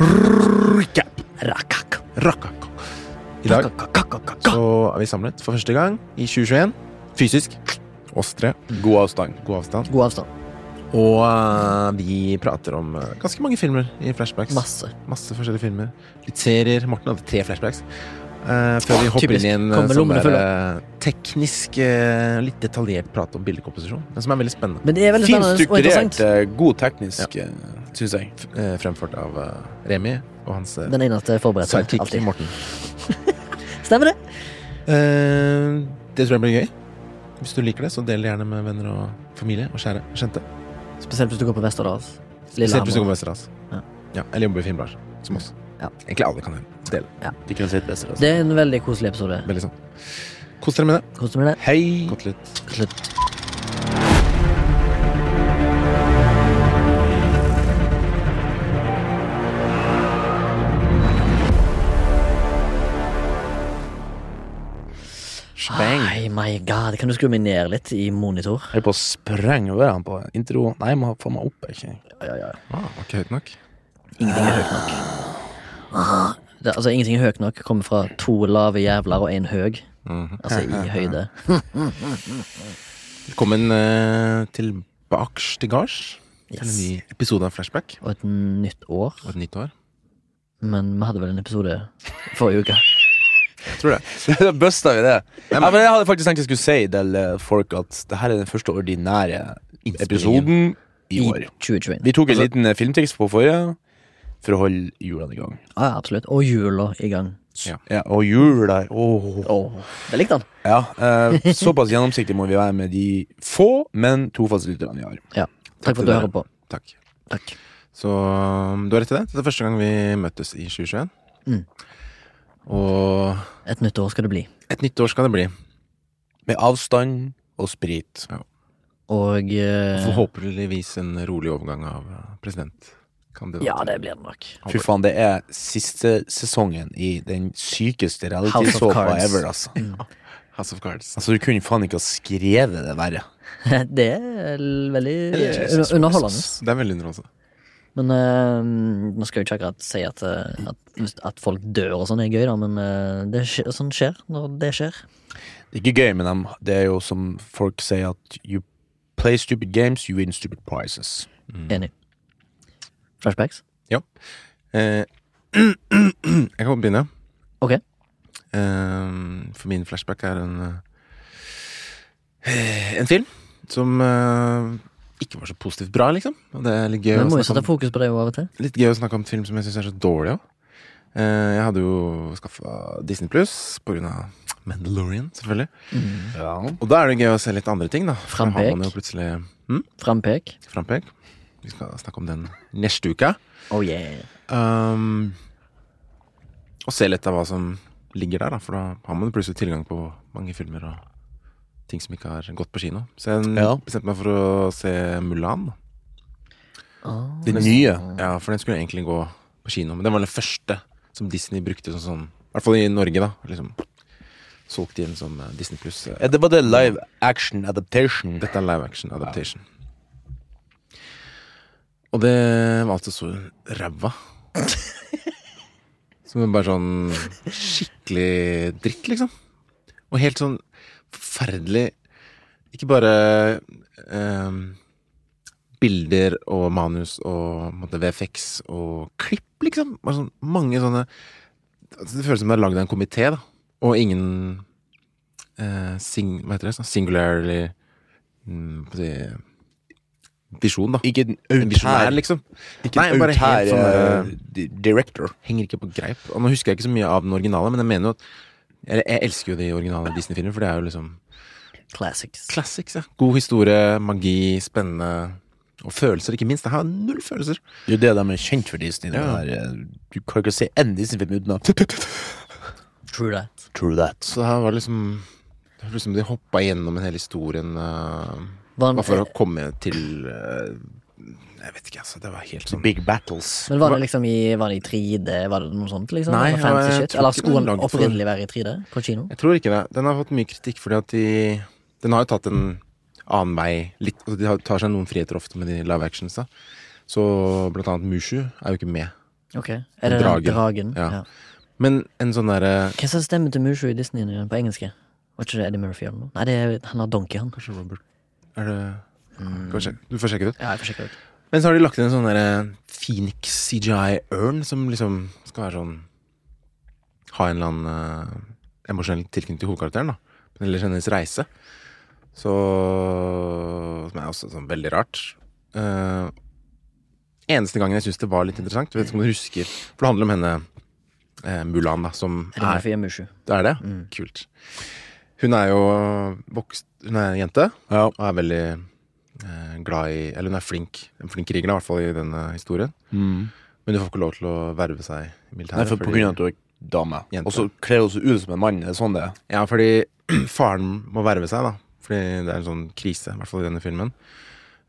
Recap. Rakak. Rakak. I dag så er vi samlet for første gang i 2021. Fysisk. Oss tre. God avstand. God avstand. God avstand. Og uh, vi prater om uh, ganske mange filmer i flashbacks. Masse. Masse forskjellige filmer. Litt serier. Morten hadde tre flashbacks. Eh, før vi hopper Typisk. inn i en eh, sånn der, eh, teknisk, uh, litt detaljert prat om bildekomposisjon. Men som er veldig spennende. Men det er veldig Fint spennende og strukturert, god teknisk, ja. syns jeg. Fremført av Remi og hans uh, Den eneste forberedte. sidekick Alltid. Morten. Stemmer det? Det tror jeg blir gøy. Hvis du liker det, så del det gjerne med venner og familie og kjære og kjente. Spesielt hvis du går på Vesterdals. Spesielt hvis du går på Vesterdals. Ja. Ja, eller jobber i filmbransjen, som oss. Ja. Egentlig alle kan dele. De kunne sett best, altså. Det er en veldig koselig episode. Veldig sånn. Kos dere med det. Kos deg med det. Hei! Litt. Slutt. Speng. Ai, my god. Kan du skru meg ned litt i monitor? Jeg er på å sprenge over han på intro. Nei, må få meg opp, ikke Ja, ja, ja. Ah, var ikke høyt nok. Ingenting er høyt nok. Det, altså, ingenting høyt nok kommer fra to lave jævler og én høg. Mm. Altså i høyde. Velkommen uh, tilbake til gards. Til en Yes. ny episode av Flashback. Og et nytt år. Og et nytt år. Men vi hadde vel en episode forrige uke. Jeg tror det. Da busta vi det. Ja, men jeg hadde faktisk tenkt jeg skulle si til eh, folk at det her er den første ordinære episoden i I år. 2021. Vi tok en liten eh, filmtriks på forrige for å holde hjulene i gang. Ja, ja, absolutt. Og jula i gang. Ja. Ja, og jula åh. Åh, det likte han. Ja, eh, Såpass gjennomsiktig må vi være med de få, men trofaste lytterne vi har. Ja. Takk for at du hører på. Takk. Takk. Så um, du har rett i det. Dette er første gang vi møttes i 2021. Mm. Og Et nytt år skal det bli. et nytt år skal det bli. Med avstand og sprit. Og eh, Forhåpentligvis en rolig overgang av uh, presidentkandidat. Ja, det blir det nok. Fy faen, det er siste sesongen i den sykeste reality-såpa ever, altså. House of Cards. Altså, Du kunne faen ikke ha skrevet det verre. Det er veldig Jesus underholdende. Det er veldig underholdende. Men uh, nå skal jeg jo ikke akkurat si at, eh, at, at folk dør og sånn er gøy, da, men uh, det skjer, sånn skjer når det skjer. Det er ikke gøy, men dem- det er jo som folk sier at you play stupid games, you win stupid prizes. Enig. Flashbacks? Eh, jeg kan godt begynne. Ok. Eh, for min flashback er en eh, En film som eh, ikke var så positivt bra, liksom. Og det er litt gøy, Men må jo sette fokus på det jo av og til. litt gøy å snakke om film som jeg syns er så dårlig òg. jeg hadde jo skaffa Disney Pluss av Mandalorian, selvfølgelig. Ja. Og da er det gøy å se litt andre ting, da. Har Frampek. hm? Frampek. Frampek. Vi skal snakke om den neste uke. Oh yeah. Um, og se litt av hva som ligger der, da. For da har man plutselig tilgang på mange filmer og ting som ikke har gått på kino. Så jeg Ja. bestemte meg for å se Mulan. Oh, den nye. Ja, for den skulle egentlig gå på kino. Men den var den første som Disney brukte sånn sånn I hvert fall i Norge, da. Liksom Solgt inn som eh, Disney pluss. Ja, det var det live action adaptation. Dette er live action adaptation. Og det var altså så ræva. Som bare sånn skikkelig dritt, liksom. Og helt sånn forferdelig Ikke bare eh, bilder og manus og på måte, VFX og klipp, liksom. Bare sånn mange sånne altså, Det føles som det er lagd av en komité, da. Og ingen eh, sing, Hva heter det? Sånn singularly mm, hva skal jeg si, Visjon, da. Ikke en autær, liksom. ikke Nei, en autær sånn uh, director. Henger ikke på greip. Og nå husker jeg ikke så mye av den originale, men jeg mener jo at Eller jeg elsker jo de originale Disney-filmene, for det er jo liksom Classics. classics. ja God historie, magi, spennende og følelser, ikke minst. Jeg har null følelser. Det er jo det de er kjent for Disney. Ja. Eh, du kan ikke se en Disney-film uten True that. True that. Så det her var liksom Det var liksom de hoppa gjennom en hel historien uh, Var bare for å komme til eh, Jeg vet ikke, altså. Det var helt sånn Big battles. men var det liksom i, var det i 3D? Var det noe sånt, liksom? Nei, ja, fancy jeg shit? Eller skulle den er opprinnelig være i 3D på kino? Jeg tror ikke det. Den har fått mye kritikk fordi at de Den har jo tatt en annen vei litt. Altså de tar seg noen friheter ofte med de live actions. da Så blant annet Mushu er jo ikke med Ok, Er det Dragen. dragen? Ja. Ja. Men en sånn derre Hva som stemmer til Mushu i Disney på engelske? Var ikke det Eddie Murphy eller noe? Nei, det er, han har Donkey, han. Kanskje Robert Er det mm. Du får sjekke det ut. Ja, jeg får sjekke ut. Men så har de lagt inn en sånn der Phoenix CGI-ørn som liksom skal være sånn Ha en eller annen uh, emosjonell tilknytning til hovedkarakteren, da. Eller hennes reise. Så Som er også sånn veldig rart. Uh, eneste gangen jeg syns det var litt interessant, vet ikke om du husker For det handler om henne eh, Mulan, da, som er Det er det? Mm. Kult. Hun er jo vokst Hun er jente Ja. og er veldig eh, glad i Eller hun er flink. En flink kriger, i hvert fall i denne historien. Mm. Men hun får ikke lov til å verve seg i Nei, for fordi, på grunn av at du er dame. Jente. Og så kler hun seg ut som en mann. Det er sånn det er. Ja, fordi faren må verve seg, da. Fordi det er en sånn krise, i hvert fall i denne filmen.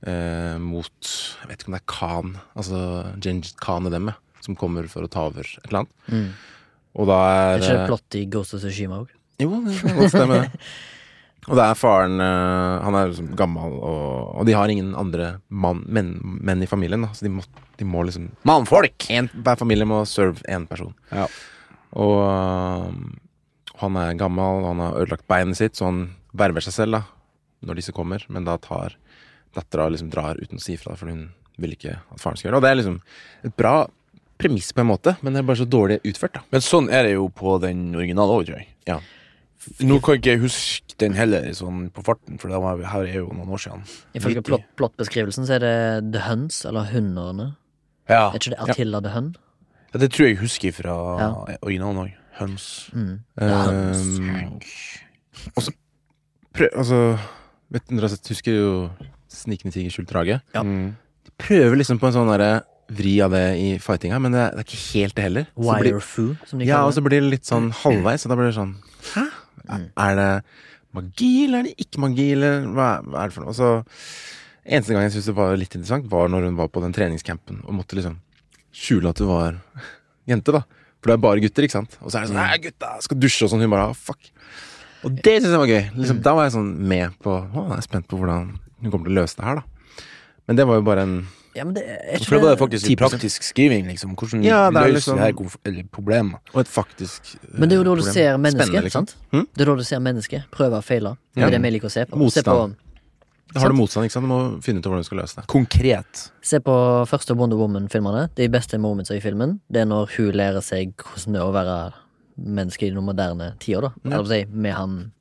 Eh, mot Jeg vet ikke om det er Khan, altså Gengis Khan og dem, ja, som kommer for å ta over et eller annet. Mm. Og da Er er ikke det skjer plott i Ghost of Tsushima òg? Jo, det kan godt stemme. det. Og det er faren eh, Han er liksom gammel, og, og de har ingen andre mann, menn, menn i familien. Da, så de må, de må liksom Mannfolk! en, Hver familie må serve én person. Ja. Og um, han er gammel, og han har ødelagt beinet sitt, så han verver seg selv da når disse kommer. Men da tar dattera liksom drar uten å si fra, for hun vil ikke at faren skal gjøre det. Og det er liksom et bra premiss, på en måte, men det er bare så dårlig utført. da Men sånn er det jo på den originale òg, tror jeg. Ja. Nå kan ikke jeg huske den heller sånn på farten, for var, her er jo noen år siden. Ifølge 90. plott, plottbeskrivelsen så er det The Huns, eller Hundene. Ja. Er ikke det Attila the Hun? ja, det tror jeg jeg husker fra Ja. originalen òg. Høns. Mm. Um, Huns. så prøv, altså vet, Dere har sett- husker jo 'Snikende tiger, skjult drage'? Ja. Mm. Prøver liksom på en sånn derre vri av det i fightinga, men det er, det er ikke helt det heller. Så blir- Wire Fu, som de Ja, og så blir det litt sånn halvveis, og da blir det sånn Hæ? Mm. Er det magi, eller er det ikke magi, eller hva, er det for noe? Så Eneste gang jeg syntes det var litt interessant, var når hun var på den treningscampen og måtte liksom skjule at hun var jente, da. For det er bare gutter, ikke sant? Og så er det sånn 'Hei, gutta, skal dusje og sånn. Hun bare ah, fuck. Og det syns jeg var gøy. Liksom, Da var jeg sånn med på Å, jeg er spent på hvordan hun kommer til å løse det her, da. Men det var jo bare en Ja, men det er For det var faktisk litt 10%. praktisk skriving, liksom. Hvordan Ja, er løser liksom- det her konf problemet. Og et faktisk Men det er jo da du ser mennesket, liksom. sant? Hm? Det er da du ser mennesket. Prøver og feile. Det Ja. er det vi liker å se på. Se på, har du motstand, ikke sant? Du må finne ut hvordan du skal løse det. Konkret. se på første Wonder Woman-filmene. De beste momentsa i filmen Det er når hun lærer seg hvordan det er å være menneske i den moderne tida, da. Ja. Eller si, med han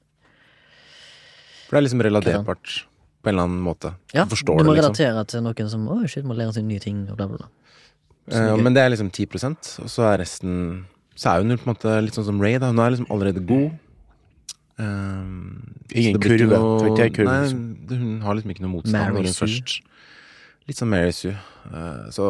For det er liksom relaterbart på en eller annen måte. Ja, du forstår du må det, liksom. relatere til noen som Å, shit, må lære seg nye ting, og bla, bla, bla. Uh, men det er liksom 10% og så er resten Så er hun jo på en måte litt sånn som Ray, da. Hun er liksom allerede god. Um, Ingen kurve, karakterkurve, Nei, liksom. nei, hun har liksom ikke noe motstand Mary når hun Sue. først Litt som Mary Sue. Uh, så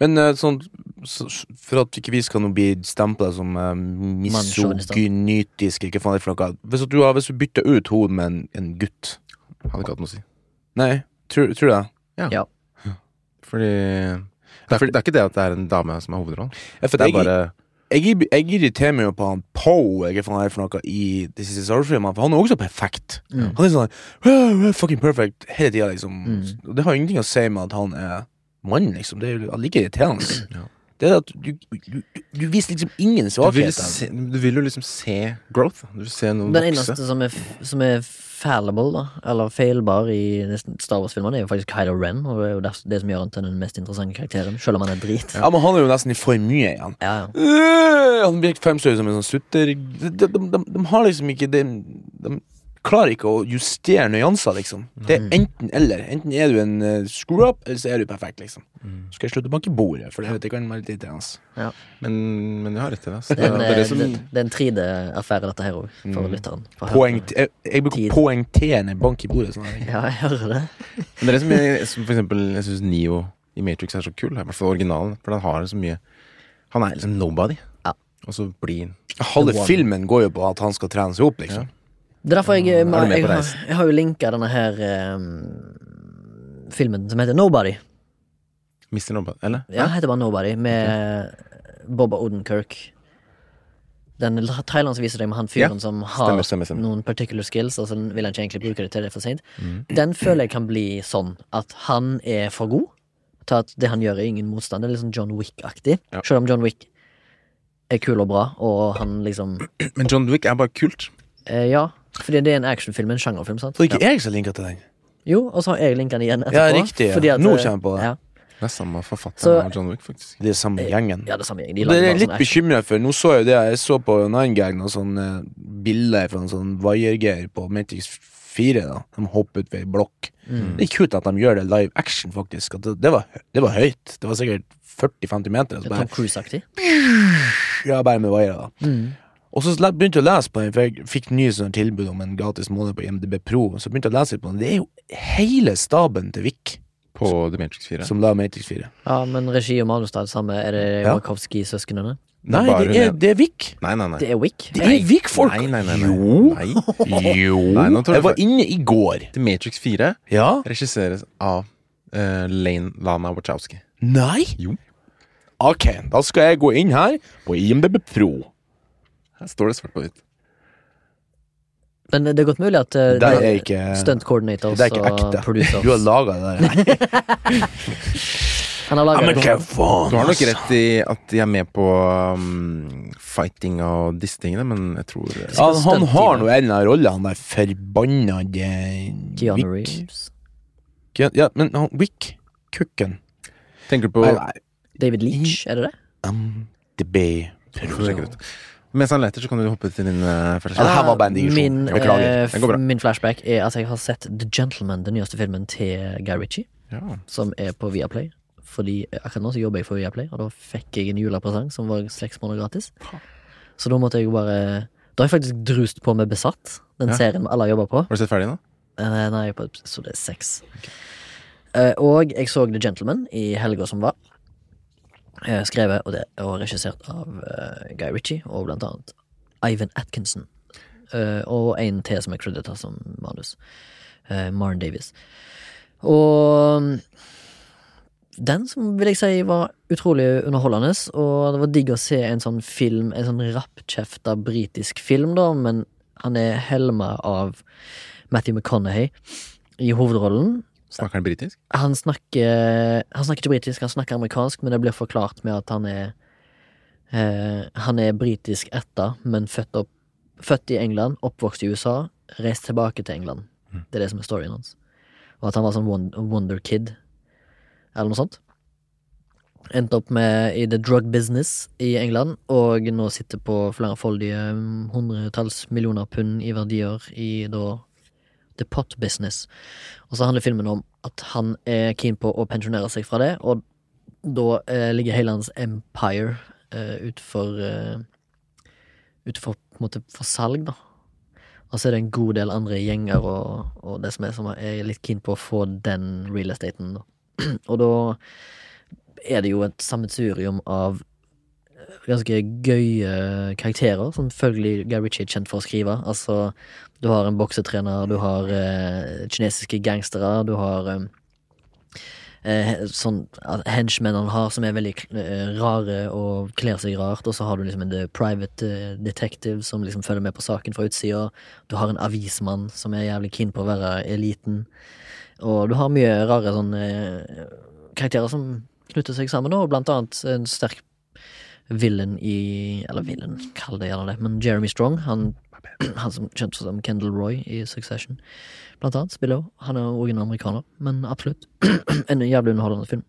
Men eh, sånn så, For at ikke vi skal nå bli stempla som uh, misogynytiske ikke faen det for noe. Hvis at du har Hvis du bytter ut henne med en, en gutt hadde ikke hatt noe å si. Nei, tror, tror du det? Ja. Fordi det er, det er ikke det at det er en dame som er hovedrollen. Ja, for Det er jeg, bare jeg, jeg irriterer meg jo på han Poe er for noe i The Siste Star Wars-filmen, for han er også perfekt. Mm. Han er sånn «Wow, wow, fucking perfect hele tida, liksom. Mm. Det har ingenting å si med at han er mann, liksom. Det er jo like irriterende. Ja. Det er at du, du, du, viser liksom ingen svakheter. Du, du vil jo liksom se growth. Du vil se noe Den vokse. eneste som er, som er fallible, da, eller feilbar i nesten Star Wars-filmene, er jo faktisk Kylo Ren, og det er jo det, det som gjør han til den mest interessante karakteren, selv om han er drit. Ja, men han er jo nesten i for mye igjen. Ja, ja. Øh, Han virker fremstår som en sånn sutter de, de, de, de har liksom ikke de, de klarer ikke å justere nyanser, liksom. Det er enten eller. Enten er du en uh, screw-up, eller så er du perfekt, liksom. Mm. Så skal jeg slutte å banke bordet, for det vet jeg kan være litt irriterende. Men, men du har rett i det. altså. Det er en, Det som- det, det er en 3D-affære, dette her òg, for Mm. lytteren. For. Poengt, jeg, jeg bruker poengterende bank i bordet. Sånn. Ja, jeg hører det. Men det er som, jeg, som for eksempel Jeg syns Neo i Matrix er så kul. I hvert fall originalen. For den har så mye Han er liksom nobody. Ja. Og så blir Halve filmen går jo på at han skal trene seg opp, liksom. Det er derfor jeg, du jeg, har, jeg har jo linka denne her eh, filmen som heter Nobody. Mr. Nobody. Eller? Ja, heter bare Nobody, med Boba Odenkirk. Den traileren som viser deg med han fyren som har Stemmer, stemmer, stemmer. noen particular skills, og så vil han ikke egentlig bruke det til det for sent. Mm. Den føler jeg kan bli sånn at han er for god til at det han gjør, er ingen motstand. Det er litt sånn John Wick-aktig. Ja. Selv om John Wick er kul og bra, og han liksom Men John Wick er bare kult. eh, Ja, fordi det er en actionfilm, en sjangerfilm, sant? Er ikke jeg som linker til den. Jo, og så har jeg linka den igjen etterpå. Ja, riktig, ja. fordi at, Nå kjenner kommer jeg på det. Ja, Det er samme forfatteren av John Wick, faktisk. Det er samme gjengen. ja det er samme gjengen. De Det er jeg litt sånn bekymra for. Nå så jeg det jeg så på en annen gang, noen sånne bilder fra en sånn Wire-geir på Matrix 4. da De hopper ut ved ei blokk. Mm. Det er kult at de gjør det live action, faktisk. At det, det, var, det var høyt. Det var sikkert 40-50 meter. Det er bare, Tom Cruise-aktig. ja, bare med wire, da. Mm. Og så begynte jeg å lese på den, for jeg fikk ny sånn tilbud om en gratis måned på IMDb Pro. Så begynte jeg å lese litt på den. Det er jo hele staben til Vic På The Matrix 4. som la Matrix 4. Ja, men regi og manus er det samme. Er det Ja. Wachowski-søsknene? Nei, det er, det er Vic. Nei, nei, nei. Det er Wick. Det er Wick-folk! Nei, nei, nei, nei. Jo. Nei. Jo. Nei, nå tror jeg jeg var inne i går. The Matrix 4 Ja? regisseres av uh, Lane Lana Wachowski. Nei? Jo. Ok, da skal jeg gå inn her på IMDb Pro. Her står det svart på hvitt. Men det er godt mulig at uh, Det er ikke stunt coordinators Det er ikke og ekte. producers Du har laga det der. Han har laga det. Du har nok rett i at de er med på um, fighting og disse tingene, men jeg tror eh, Ja, han har nå en av rollene, han der forbanna Keanu Reeves. Ja, men han Wick Cooken Tenker du på Nei, nei. David Leach, er det det? Um, det ut. Mens han leter, så kan du hoppe til din uh, Ja, her var bare en digresjon. Min, beklager. bra. min flashback er at jeg har sett The Gentleman, den nyeste filmen til Guy Ritchie, Ja. som er på Viaplay. Fordi eh, akkurat nå så jobber jeg for Viaplay, og da fikk jeg en julepresang som var seks måneder gratis. Så da måtte jeg jo bare Da har jeg faktisk drust på med Besatt, den Ja. serien alle har jobba på. Har du sett ferdig nå? Uh, Nei, på episode seks. Eh, Og jeg så The Gentleman i helga som var. Eh, Skrevet og, det, og regissert av eh, Guy Ritchie og blant annet Ivan Atkinson. Eh, og en til som er credita som manus. Maren Davies. Og mm, den som vil jeg si var utrolig underholdende, og det var digg å se en sånn film, en sånn rappkjefta britisk film, da, men han er helma av Matthew McConaughey i hovedrollen. Snakker han britisk? Han snakker Han snakker ikke britisk, han snakker amerikansk, men det blir forklart med at han er eh, Han er britisk etter, men født, opp, født i England, oppvokst i USA, reist tilbake til England. Det er det som er storyen hans. Og at han var sånn wonder kid, eller noe sånt. Endte opp med i the drug business i England, og nå sitter på flerfoldige mm, hundretalls millioner pund i verdier i da the pot business. Og så handler filmen om at han er keen på å pensjonere seg fra det, og da eh, ligger hele hans empire eh, utfor eh, Utfor på en måte for salg, da. Og så er det en god del andre gjenger og, og det som er som er litt keen på å få den real estaten, da. og da er det jo et sammensurium av ganske gøye karakterer, som selvfølgelig Guy Ritchie er kjent for å skrive. Altså, du har en boksetrener, du har eh, kinesiske gangstere, du har eh, eh, sånn henchmen han har som er veldig eh, rare og kler seg rart, og så har du liksom en private eh, detective som liksom følger med på saken fra utsida. Du har en avismann som er jævlig keen på å være eliten. Og du har mye rare sånne eh, karakterer som knytter seg sammen, og blant annet en sterk villain i Eller villain, kall det gjerne det, men Jeremy Strong, han, han som kjent som Kendall Roy i Succession, blant annet, spiller òg. Han er òg en amerikaner, men absolutt en jævlig underholdende film.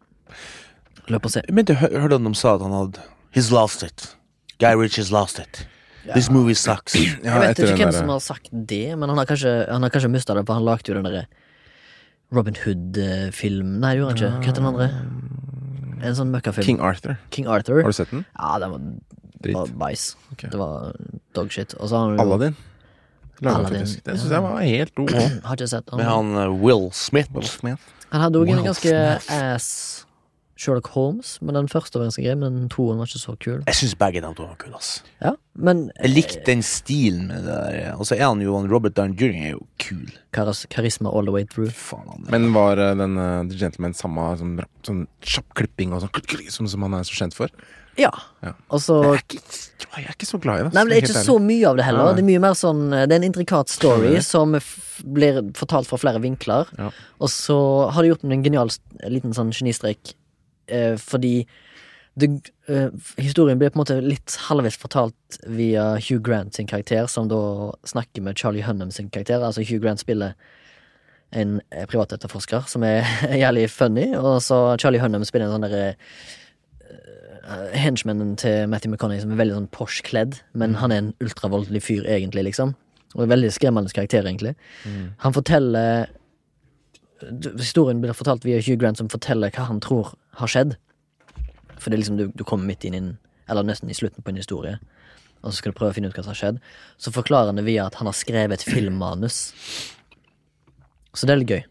Løp og se. Mente, jeg hør- hørte han de sa at han hadde He's lost it. Guy Ritchie's lost it. This movie sucks. Ja, jeg vet ikke hvem som har sagt det, men han har kanskje, han har kanskje mista det, for han lagde jo den derre Robin Hood-film Nei, det gjorde han ikke. Hva het den andre? En sånn møkkafilm. King Arthur. King Arthur. Har du sett den? Ja, den var, Dritt. var bæsj. Okay. Det var dogshit. Og så har han Aladdin. Aladdin, Den Det syns jeg var helt ok. Har ikke sett Med han. uh, Will Smith. Will Smith. Han hadde òg en ganske Smith. ass Sherlock Holmes, men den første var ganske grei, men den toen var ikke så kul. Jeg syns begge de to var kule. ass Ja, men Jeg likte den stilen med det der. Og så er han jo han Robert Down Juring er jo kul. karas karisma all the way through. Faen, han er- Men var eh, den eh, The Gentleman samme sånn, rapp- sånn kjapp klipping og sånn klikk, klikk, som, som han er så kjent for? Ja. Ja. Og så Jeg er ikke, jeg er ikke så glad i det. Nei, men det er ikke så mye av det heller. Nei. Det er mye mer sånn Det er en intrikat story som f blir fortalt fra flere vinkler. Ja. Og så har de gjort en genial s- liten sånn genistrek eh, fordi det, eh, historien blir på en måte litt halvveis fortalt via Hugh Grant sin karakter, som da snakker med Charlie Hunnam sin karakter. Altså Hugh Grant spiller en eh, privatetterforsker som er jævlig funny, og så Charlie Hunnam spiller en sånn derre uh, henchmanen til Matthew McConney som er veldig sånn posh kledd, men han er en ultravoldelig fyr, egentlig, liksom. Og en veldig skremmende karakter, egentlig. Han forteller Historien blir fortalt via Hugh Grant, som forteller hva han tror har skjedd. For det liksom du, du kommer midt inn i en Eller nesten i slutten på en historie, og så skal du prøve å finne ut hva som har skjedd. Så forklarer han det via at han har skrevet et filmmanus. Så det er litt gøy.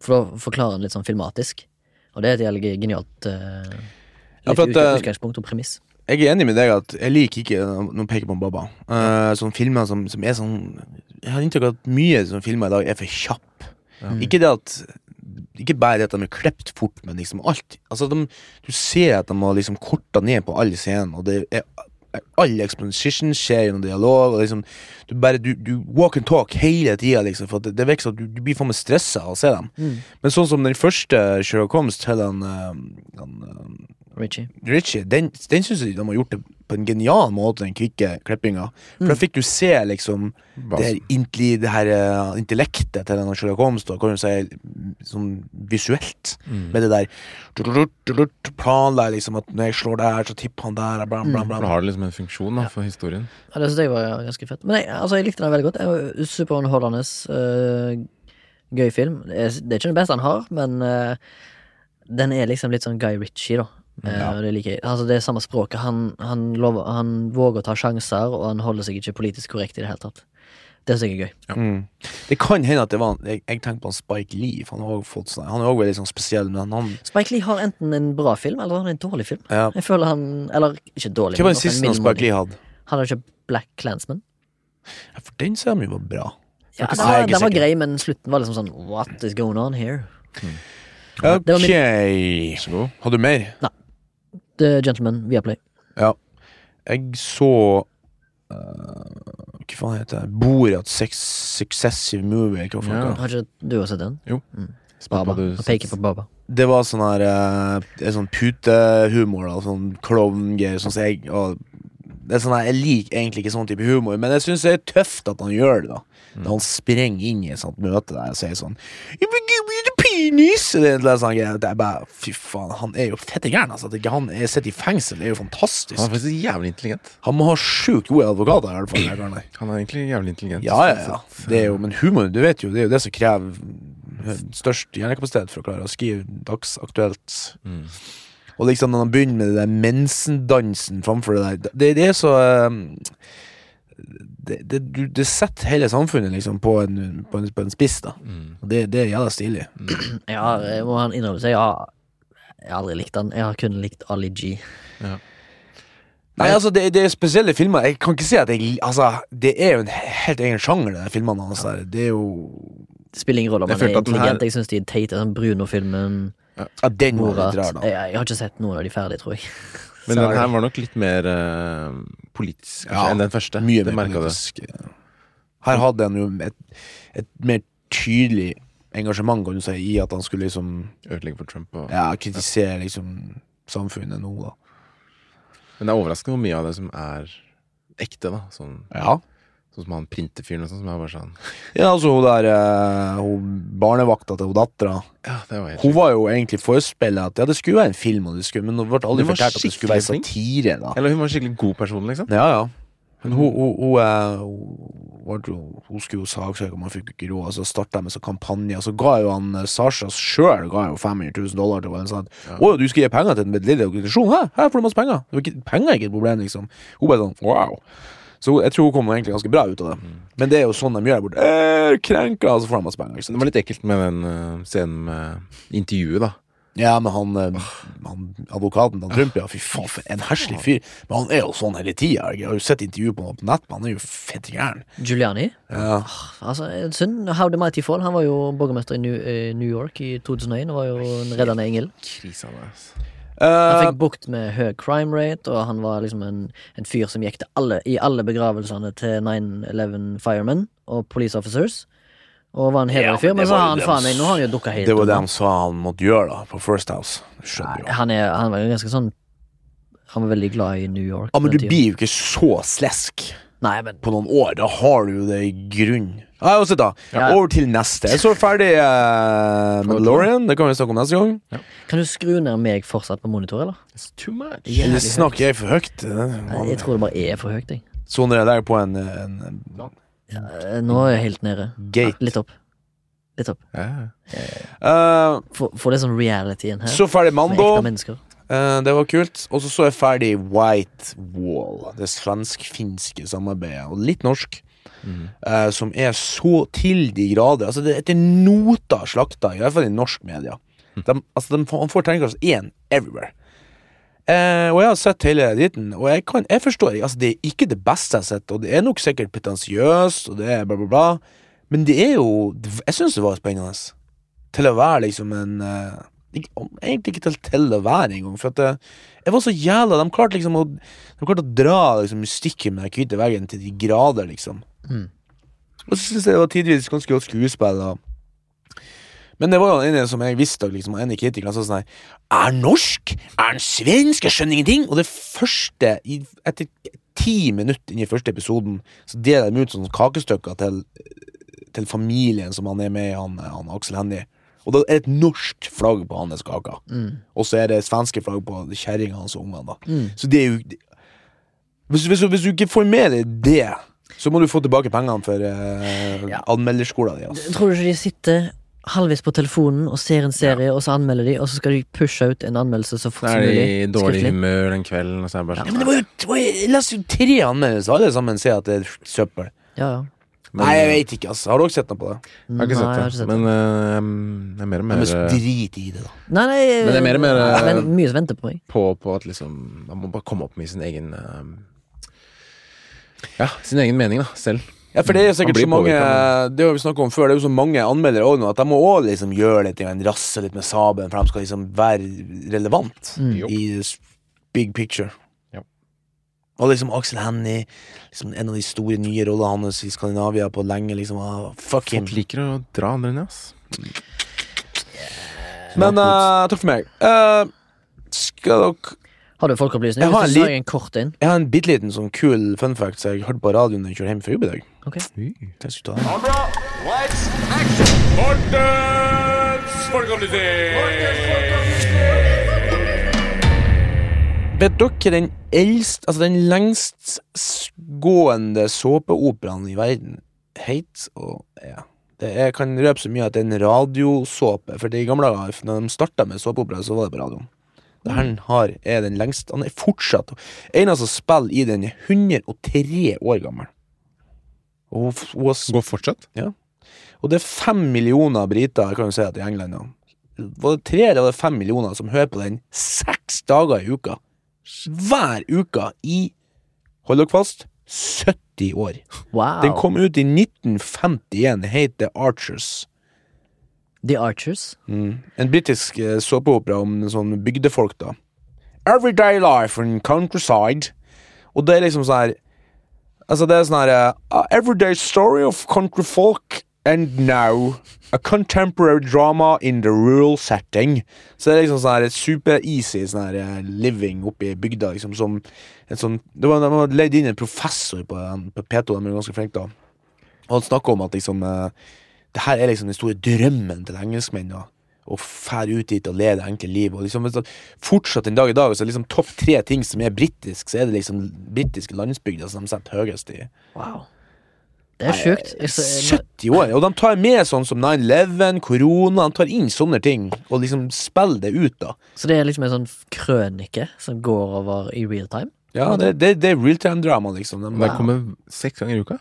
For da forklarer han litt sånn filmatisk. Og det er et jævlig genialt uh, Ja, at, eh, utgangspunkt og premiss. Jeg er enig med deg at jeg liker ikke noen peker på en Baba. Uh, sånne filmer som, som er sånn Jeg har inntrykk av at mye sånne filmer i dag er for kjapp. Ikke det at Ikke bare at de er klept fort, men liksom alt. Altså de, Du ser at de har liksom korta ned på alle scenene, og det er All exposition skjer gjennom dialog. Og liksom Du bare Du, du walk and talk hele tida, liksom. For det, det virker som du, du blir for meg stressa av å se dem. Men sånn som den første Sherlock Holmes til han, eh, han eh, Richie. Richie, den, den syns jeg de har gjort det på en genial måte, den kvikke klippinga. For da fikk du se liksom det her, intelli, det her uh, intellektet til den Sherlock Holmes, da, kan du si, sånn visuelt. Med det der Planlegger liksom at når jeg slår der, så tipper han der, bla, bla, bla. Da har det liksom en funksjon da, for historien. Ja, det syns jeg var ganske fett. Men jeg, altså, jeg likte den veldig godt. Det var Superunderholdende. Uh, gøy film. Det er, det er ikke den beste han har, men uh, den er liksom litt sånn Guy Ritchie, da. Eh, og det liker jeg. Altså, det er samme språket. Han, han, lover, han våger å ta sjanser, og han holder seg ikke politisk korrekt i det hele tatt. Det syns jeg er gøy. Mm. Det kan hende at det var Jeg, jeg tenker på han Spike Lee. Han har også fått sånn Han er også veldig sånn spesiell, men han Spike Lee har enten en bra film, eller han har en dårlig film. ja. Jeg føler han Eller ikke dårlig. Hva var den siste han Spike. Lee hadde? Han har ikke Black Clansman. Ja, for den ser han jo var bra. Ja, den var, den var grei, men slutten var liksom sånn What is going on here? Ok. Vær så god. Har du mer? The Gentleman Viaplay. Ja. Jeg så uh, Hva faen heter det? Borat Sex Successive Movie. Hva faen Ja. Har ikke du også sett den? Spør Baba. Og Han peker på Baba. Det var sånn her uh, sånn putehumor, da. Sånn klovngreier. Sånn som jeg og det er sånn her, Jeg liker egentlig ikke sånn type humor, men jeg syns det er tøft at han gjør det. da Da han sprenger inn i et sånt møte der og sier sånn Penis! Det er sånn, greier. det er bare Fy faen, han er jo fette gæren. Altså, at ikke han er sitter i fengsel, det er jo fantastisk. Han er faktisk jævlig intelligent. Han må ha sjukt gode advokater. i hvert fall, den der. Han er egentlig jævlig intelligent. Ja, ja, ja. Det er jo, men humor, du vet jo, det er jo det som krever størst hjernekapasitet for å klare å skrive dagsaktuelt. Mm. Og liksom når han begynner med det der mensendansen framfor det der Det, det er så um, det, det, du, det setter hele samfunnet liksom på en, på en, på en spiss, da. Mm. Det, det er jævla stilig. Ja, jeg må han innrømme seg. Ja, jeg har aldri likt han. Jeg har kun likt Ali G. Nei, altså, det, det er spesielle filmer. Jeg kan ikke si at jeg Altså, det er jo en helt egen sjanger, de filmene hans der. Det er jo Det spiller ingen rolle om Jeg han er intelligent. her- Jeg syns de er teite. Sånn Bruno-filmen, Ja, den var Borat litt da. jeg, jeg har ikke sett noen av de ferdige, tror jeg. Men den her var nok litt mer uh, politisk kanskje, Ja, enn den første. Mye det mer politisk. Det. Her hadde han jo et, et mer tydelig engasjement, kan du si, i at han skulle liksom Ødelegge for Trump. Og... Ja, kritisere liksom samfunnet nå, da. Men det er overraskende hvor mye av det som er ekte. da Sånn, Ja. Sånn som han printerfyren og sånn, som er bare sånn Ja, altså hun der eh, Hun barnevakta til hun dattera Ja, det var helt Hun var jo egentlig forespeilet at ja, det skulle være en film, og det skulle, men hun ble aldri Hun var fortalt at det skulle være skikkelig satire. da Eller hun var en skikkelig god person, liksom. Ja, ja. Men hun, hun, hun, eh, hun, jo- hun skulle jo saksøke, man fikk ikke råd. Så starta jeg med sånn kampanje. Og så ga jo han eh, Sasha sjøl 500 000 dollar til henne. Sånn, Ja. Å, du skal gi penger til en lille organisasjon? Hæ? Her får du masse penger. Det var ikke, penger er ikke et problem, liksom. Hun bare sånn wow. Så jeg tror hun kommer egentlig ganske bra ut av det. Men det er jo sånn de gjør der borte. Eh, krenka, og så får de masse penger. Det var litt ekkelt med den uh, scenen med intervjuet, da. Ja, men han, eh, han advokaten til Trump, ja, fy faen, for en herselig fyr. Men han er jo sånn hele tida. Jeg har jo sett intervju på, på nett, men han er jo fett gæren. Giuliani. Ja. Altså, synd. How the Mighty Fall. Han var jo borgermester i New, New York i 2001 og var jo en reddende engel. Krisa altså. Han Eh, fikk bukt med høy crime rate, og han var liksom en, en fyr som gikk alle, i alle begravelsene til 9-11 firemen og police officers. og var en hederlig Ja, fyr, men men så har han faen meg Nå har han jo dukka helt Det var det han sa han måtte gjøre da på First House. Skjønner jo. Han, er, han var ganske sånn Han var veldig glad i New York. Ja, men du tiden. blir jo ikke så slesk Nei, men på noen år. Da har du jo det i grunn. Ja, uansett, da. Ja. Over til neste. Jeg så ferdig uh, Mandalorian. Det kan vi snakke om neste gang. kan du skru ned meg fortsatt på monitor, eller? It's too much. Ja. Eller Jævlig snakker jeg for høyt? Jeg tror det bare er for høyt, jeg. Soner jeg der på en, en, Eh, Nå er jeg helt nede. gate? Litt opp. Litt opp. Ja. Uh, Få det sånn realityen her. så ferdig Mando. Eh, det var kult. Og så så jeg ferdig White Wall. Det svensk-finske samarbeidet. Og litt norsk. Mm. Uh, som er så til de grader Altså Det er Etter nota slakta, i hvert fall i norsk media. De, altså de, får- får terningkast én everywhere. Eh, og jeg har sett hele dritten, og jeg, kan, jeg forstår ikke altså Det er ikke det beste jeg har sett, og det er nok sikkert pretensiøst, og det er bla, bla, bla, men det er jo Jeg syns det var spennende. Til å være liksom en om- Egentlig ikke til, å være engang, for at det, jeg var så jævla De klarte liksom å De klarte å dra liksom mystikken med den hvite veggen til de grader, liksom. Mm. Og så syns jeg det var tidvis ganske godt skuespill. Og men det var jo en som jeg visste, liksom, en av kritikerne sa sånn her Er han norsk? Er han svensk? Jeg skjønner ingenting. Og det første, i, etter ti minutter inn i første episoden, så deler de ut sånne kakestykker til, til familien som han er med i, han, han Aksel Hennie. Og det er et norsk flagg på hans kake. Mm. Og så er det svenske flagg på kjerringa hans og ungene. Mm. Så det er jo hvis, hvis, hvis du ikke får med deg det, så må du få tilbake pengene for uh, Ja. anmelderskolen din. Altså. Tror du ikke de sitter halvvis på telefonen og ser en serie, og så anmelder de, og så skal de pushe ut en anmeldelse så fort som er de i dårlig humør den kvelden, og så er det bare Ja, sånn men det var jo, det var, jo- Jeg leser jo tre anmeldelser, alle sammen sier at det er søppel. Ja, ja. Men- Nei, jeg vet ikke, ass. Har du også sett noe på det? Jeg har ikke Nei, det. Ikke sett det, men uh, det er mer og mer eh, drit i det, da. Nei, nei Men det er mer og mer, nei, eh, men Mye som venter på meg. på, på at liksom Man må bare komme opp med sin egen uh, Ja, sin egen mening, da. Selv. Ja, for det er jo sikkert så mange Det har vi snakket om før, det er jo så mange anmeldere også nå at de må også liksom gjøre litt, en rasse litt med sabelen, for de skal liksom være relevant Mm. I big picture. Og liksom Axel Hennie, liksom en av de store nye rollene hans i Skandinavia på lenge, liksom. ah, fuck him. Folk liker å dra andre ned, ass. Men uh, takk for meg. Uh, skal dere Har du folkeopplysning? Jeg har en du en kort inn. Jeg har en bitte liten sånn kul fun fact som jeg hørte på radioen da jeg kjørte hjem fra jobb i dag. Ok. Jeg skal ta den. Kamera, lights, Vet dere den eldst, altså den lengstgående såpeoperaen i verden het og ja. Det, kan røpe så mye at det er en radiosåpe, for i gamle dager, når de starta med såpeopera, så var det på radioen. Det her har, er den lengste. Han er fortsatt En som spiller i den, er 103 år gammel. Og, hun Går fortsatt? Ja. og det er fem millioner briter kan jo si at i England. Var det tre eller var det fem millioner som hører på den seks dager i uka? Hver uke i Hold dere fast 70 år. Wow. Den kom ut i 1951, heter Archers. The Archers. Mm. En britisk eh, såpeopera om sånn bygdefolk, da. Everyday life in countryside. Og det er liksom sånn her Altså, det er sånn her uh, Everyday story of country folk and now a contemporary drama in the rural setting. Så det er liksom sånn super-easy sånn eh, living oppe i bygda, liksom som en sånn Det var, De hadde leid inn en professor på, på P2, de er ganske flinke da. Og han snakka om at liksom eh, det her er liksom den store drømmen til engelskmennene. Å fære ut dit og leve det enkle liv. Og liksom, fortsatt en dag i dag Så er liksom topp tre ting som er britisk, så er det liksom britiske landsbygder som de setter høyest i. Wow. Det er sjukt. 70 år! Og de tar med sånn som 9-11, korona, de tar inn sånne ting og liksom spiller det ut, da. Så det er liksom en sånn krønike som går over i real time? Ja, det, det, det er realtime-drama, liksom. De, wow. Den kommer seks ganger i uka.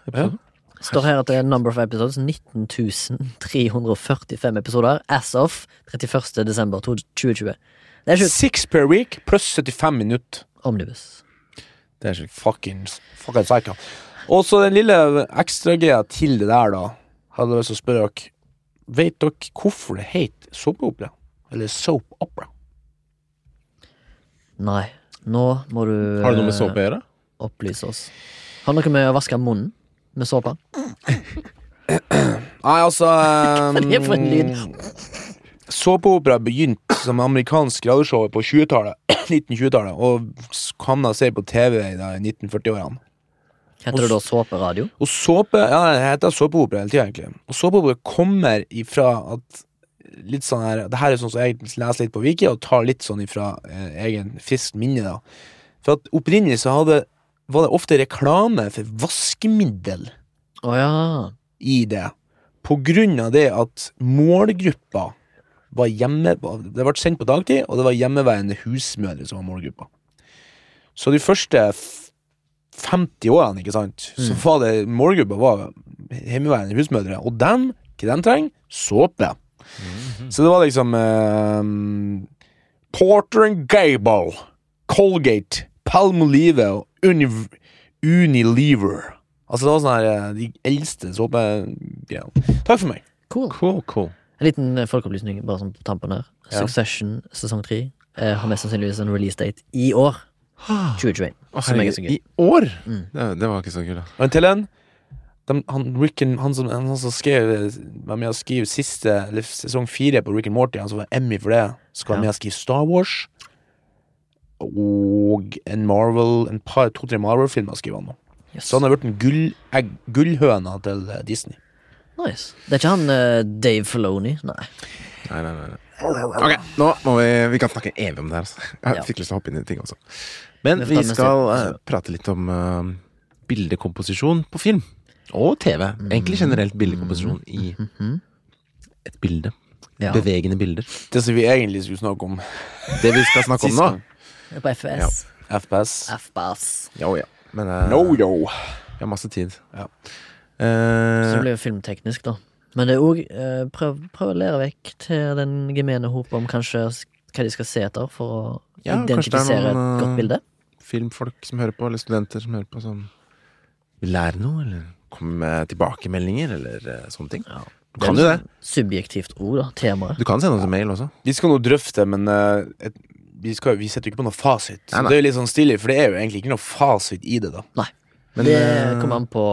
Står her at det er number of episodes 19.345 episoder as of 31. desember 2020. Det er sjukt. Six per week pluss 75 minutter. Omnibus. Det er sjukt. Fuckings fucking psycho. Og så den lille ekstragreia til det der, da. Hadde jeg lyst til å spørre dere Vet dere hvorfor det heter såpeopera? Eller soap opera? Nei. Nå må du Har det noe med eh, såpe å gjøre? opplyse oss. Har det noe med å vaske munnen med såpe? Nei, altså Hva er det for en lyd? Såpeopera begynte som amerikansk radioshow på 1920-tallet, 1920-tallet, og havna seg på TV i 1940-årene. Heter det da såperadio? Og såpe Ja, det heter såpeopera hele tida, egentlig. Og såpeopera kommer ifra at Litt sånn her Det her er sånn som jeg leser litt på Wiki, og tar litt sånn ifra eh, egen friskt minne, da. For at opprinnelig så hadde var det ofte reklame for vaskemiddel oh, ja. i det. På grunn av det at målgruppa var hjemme Det ble sendt på dagtid, og det var hjemmeværende husmødre som var målgruppa. Så de første f- 50 årene, ikke sant, så var det målgruppa var hjemmeværende husmødre. Og dem, hva de trenger? Såpe. Så det var liksom eh, Porter and Gable, Colgate, Palmolive og Univ Unilever. Altså det var sånn her eh, de eldste såpegreiene. Takk for meg. Cool. Cool, cool. En liten eh, folkeopplysning bare sånn på tampen her. Ja. Succession sesong tre eh, har mest sannsynligvis en release date i år. 2021. Å, Som jeg er så gøy. I år? Mm. Det, det var ikke så kult, da. Og til en. De, han, Rick and, han, som, han som skrev var med å skrive siste Eller sesong fire på Rick and Morty, han som var Emmy for det, skal være Ja. med å skrive Star Wars. Og en Marvel En par, to-tre Marvel-filmer skriver han nå. Yes. Så han har blitt en gull, egg, gullhøna til eh, Disney. Nice. Det er ikke han uh, Dave Filoni? Nei. Nei, nei, nei. nei. Ok, nå må vi Vi kan snakke evig om det her. Altså. Jeg Ja. fikk lyst til å hoppe inn i ting også. Men Vi skal eh, prate litt om uh, bildekomposisjon på film. Og TV. Egentlig generelt bildekomposisjon i Mhm. et bilde. Ja. Bevegende bilder. Det som vi egentlig skulle snakke om Det vi skal snakke om nå På FPS. Ja. FPS. FBAS. Jo, ja. Men uh, No, yo. vi har masse tid. Ja. Så det blir jo filmteknisk, da. Men det er òg eh, prøv, prøv å lære vekk til den gemene hop om kanskje hva de skal se etter for å Ja, er identifisere noen, et eh, godt bilde. filmfolk som hører på, eller studenter som hører på, som vil lære noe, eller komme med tilbakemeldinger, eller eh, sånne ting. Ja. Du kan jo det. Subjektivt ord, da. Temaet. Du kan sende oss en mail også. Vi skal nå drøfte, men uh, et, vi, skal, vi setter jo ikke på noe fasit. Nei, nei. det er jo litt sånn stilig, for det er jo egentlig ikke noe fasit i det, da. Men, det eh, kommer an på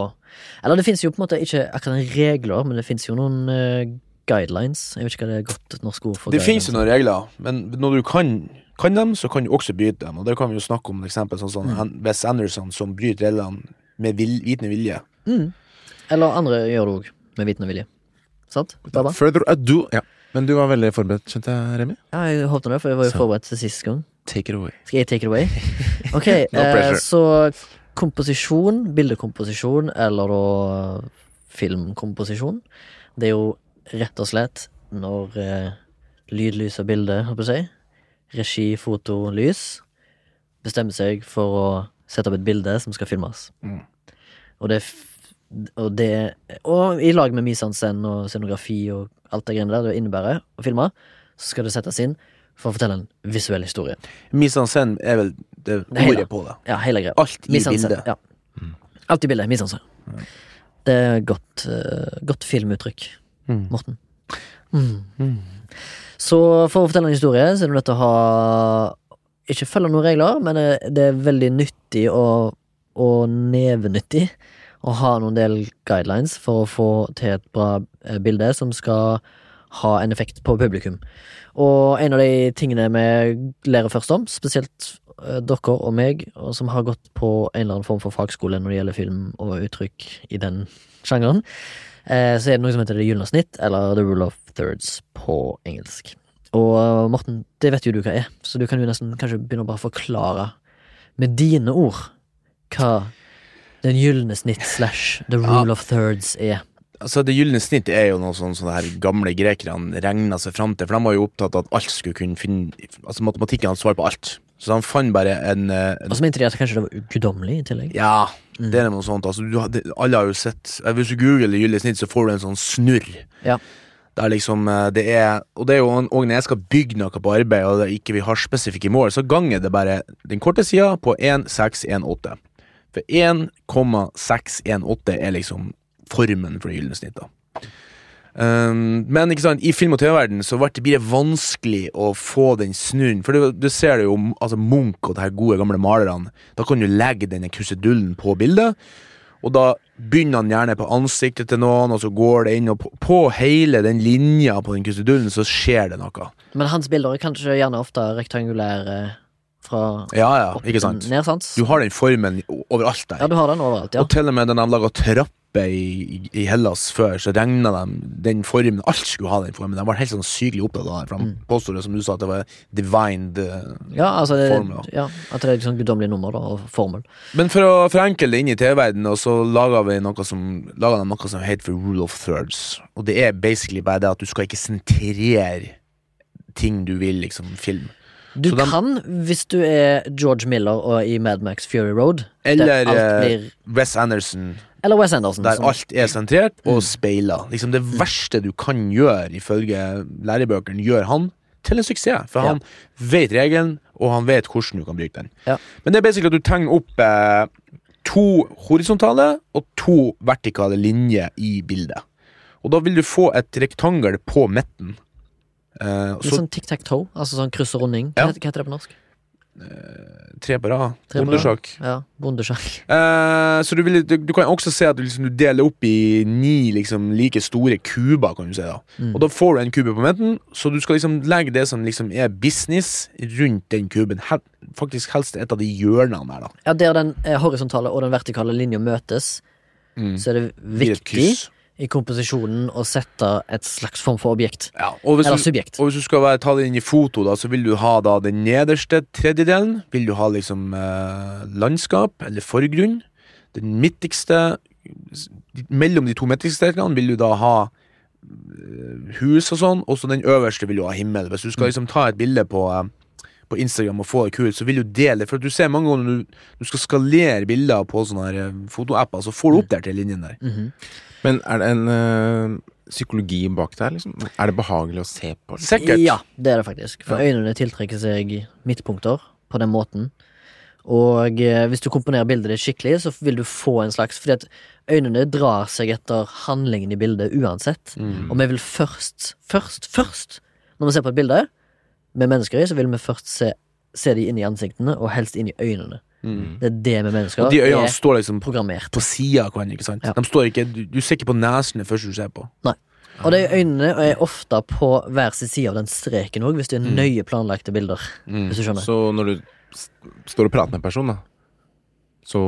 Eller det fins jo på en måte ikke akkurat regler, men det fins jo noen eh, guidelines. Jeg vet ikke hva det er godt norsk ord for. Det finnes jo noen regler, men når du kan, kan dem, så kan du også bryte dem. Og det kan vi jo snakke om, eksempel sånn som Mm. Wes Anderson, som bryter reglene med vil, vitende vilje. Mm. Eller andre gjør det òg, med vitende vilje. Sant? Baba? Further ado. Ja. Men du var veldig forberedt, skjønte jeg, Remi? Ja, jeg håpet det, for jeg var jo so, forberedt til sist gang. Take it away. Skal jeg take it away? Ok, No eh, så komposisjon, bildekomposisjon, eller da filmkomposisjon, det er jo rett og slett når eh, lyd, lys og bilde, holdt på å si, regi, foto, lys, bestemmer seg for å sette opp et bilde som skal filmes. Mm. Og det, og det Og i lag med mise-en-scène og scenografi og alt det greiene der det innebærer å filme, så skal det settes inn for å fortelle en visuell historie. Misansen er vel det ordet på det. Ja, hele greia. Alt i bildet. Ja. Alt i bildet. Mise-en-scène. Det er godt, eh, godt filmuttrykk, Mm. Morten. Mm. Så for å fortelle en historie, så er du nødt til å ha Ikke følge noen regler, men eh, det er veldig nyttig og, og nevenyttig å ha noen del guidelines for å få til et bra eh, bilde som skal ha en effekt på publikum. Og en av de tingene vi lærer først om, spesielt eh, dere og meg, og som har gått på en eller annen form for fagskole når det gjelder film og uttrykk i den sjangeren, så er det noe som heter det gylne snitt, eller the rule of thirds på engelsk. Og eh, Morten, det vet jo du hva er, så du kan jo nesten kanskje begynne å bare forklare med dine ord hva den gylne snitt slash the rule of thirds er. Altså Det gylne snitt er jo noe sånn som de gamle grekerne regna seg fram til. For de var jo opptatt av at alt skulle kunne finne Altså Matematikken hadde svar på alt. Så han fant bare en, eh, en Og de at kanskje det var guddommelig i tillegg. Ja, det er noe sånt. Altså, du, det- alle har jo sett eh, Hvis du googler Gyldig snitt, så får du en sånn snurr. Ja. Det er liksom eh, Det er Og det er jo òg når jeg skal bygge noe på arbeid, og ikke vi har spesifikke mål, så ganger det bare den korte sida på 1618. For 1,618 er liksom formen for det gylne snitt, da. Um, men ikke sant, i film- og TV-verden så ble det- blir det vanskelig å få den snurren. For du, du ser det jo, altså Munch og de her gode gamle malerne. Da kan du legge denne krusedullen på bildet, Og da begynner han gjerne på ansiktet til noen, og så går det inn, og på, på hele den linja på den krusedullen så skjer det noe. Men hans bilder er kanskje gjerne ofte rektangulære fra Ja, ja, opp ikke sant? ned, sant? Du har den formen overalt der. Ja, du har den overalt, ja. Og til og med den de laga trapper i, i, i Hellas før, så regna de den formen Alt skulle ha den formen. De var helt sånn sykelig opptatt av det. For de påstår det, som du sa, at det var divined eh, Ja, altså Formel, ja, At det er liksom guddommelig nummer da, og formel. Men for å forenkle det inn i TV-verdenen, så laga de noe som heter for rule of thirds. Og det er basically bare det at du skal ikke sentrere ting du vil liksom filme. Du de- kan, hvis du er George Miller og i Mad Max Fury Road Eller eh, blir, Wes Anderson, Eller Wes Anderson. der som- alt er sentrert Mm. og speila. Liksom det verste du kan gjøre, ifølge lærebøkene, gjør han til en suksess. For Ja. han vet regelen, og han vet hvordan du kan bruke den. Ja. Men det er basically at du tegner opp eh, to horisontale og to vertikale linjer i bildet. Og da vil du få et rektangel på midten. Eh, Litt så sånn tic-tac-toe, altså sånn kryss og runding. Ja. Hva, heter- hva heter det på norsk? Uh. Tre på rad. Bondesjakk. Ja, bondesjakk. Uh, så du, vil, du, du kan også se at du, liksom, du deler opp i ni liksom, like store kuber, kan du si. da Mm. Og da får du en kube på midten, så du skal liksom legge det som liksom er business, rundt den kuben. Hel faktisk helst et av de hjørnene der, da. Ja, Der den horisontale og den vertikale linja møtes, så er det viktig. I komposisjonen å sette et slags form for objekt. Ja, Eller du, subjekt. og hvis du skal være, ta det inn i foto, da, så vil du ha da den nederste tredjedelen. Vil du ha liksom eh, landskap eller forgrunn. Den midtigste Mellom de to midtigste delene vil du da ha eh, hus og sånn, og så den øverste vil du ha himmel. Hvis du skal liksom ta et bilde på eh, på Instagram og få det kult, så vil du dele For du ser mange ganger når du, du skal skalere bilder på sånne her eh, fotoapper, så får du opp der til linjen der. Mhm. Men er det en øh, psykologi bak der, liksom? Er det behagelig å se på? Sikkert. Ja, det er det faktisk. For Ja. øynene tiltrekker seg midtpunkter på den måten. Og eh, hvis du komponerer bildet ditt skikkelig, så vil du få en slags Fordi at øynene drar seg etter handlingen i bildet uansett. Mm. Og vi vil først, først, først Når vi ser på et bilde med mennesker i, så vil vi først se, se de inn i ansiktene, og helst inn i øynene. Mm. Det er det med mennesker Og de øynene er står liksom programmert. på sida av hverandre. ikke sant? Ja. De står ikke, du, du ser ikke på nesene først du ser på. Nei. Og de øynene er ofte på hver sin side av den streken òg, hvis det er nøye planlagte bilder. Hvis du skjønner. Så når du st står og prater med en person, da, så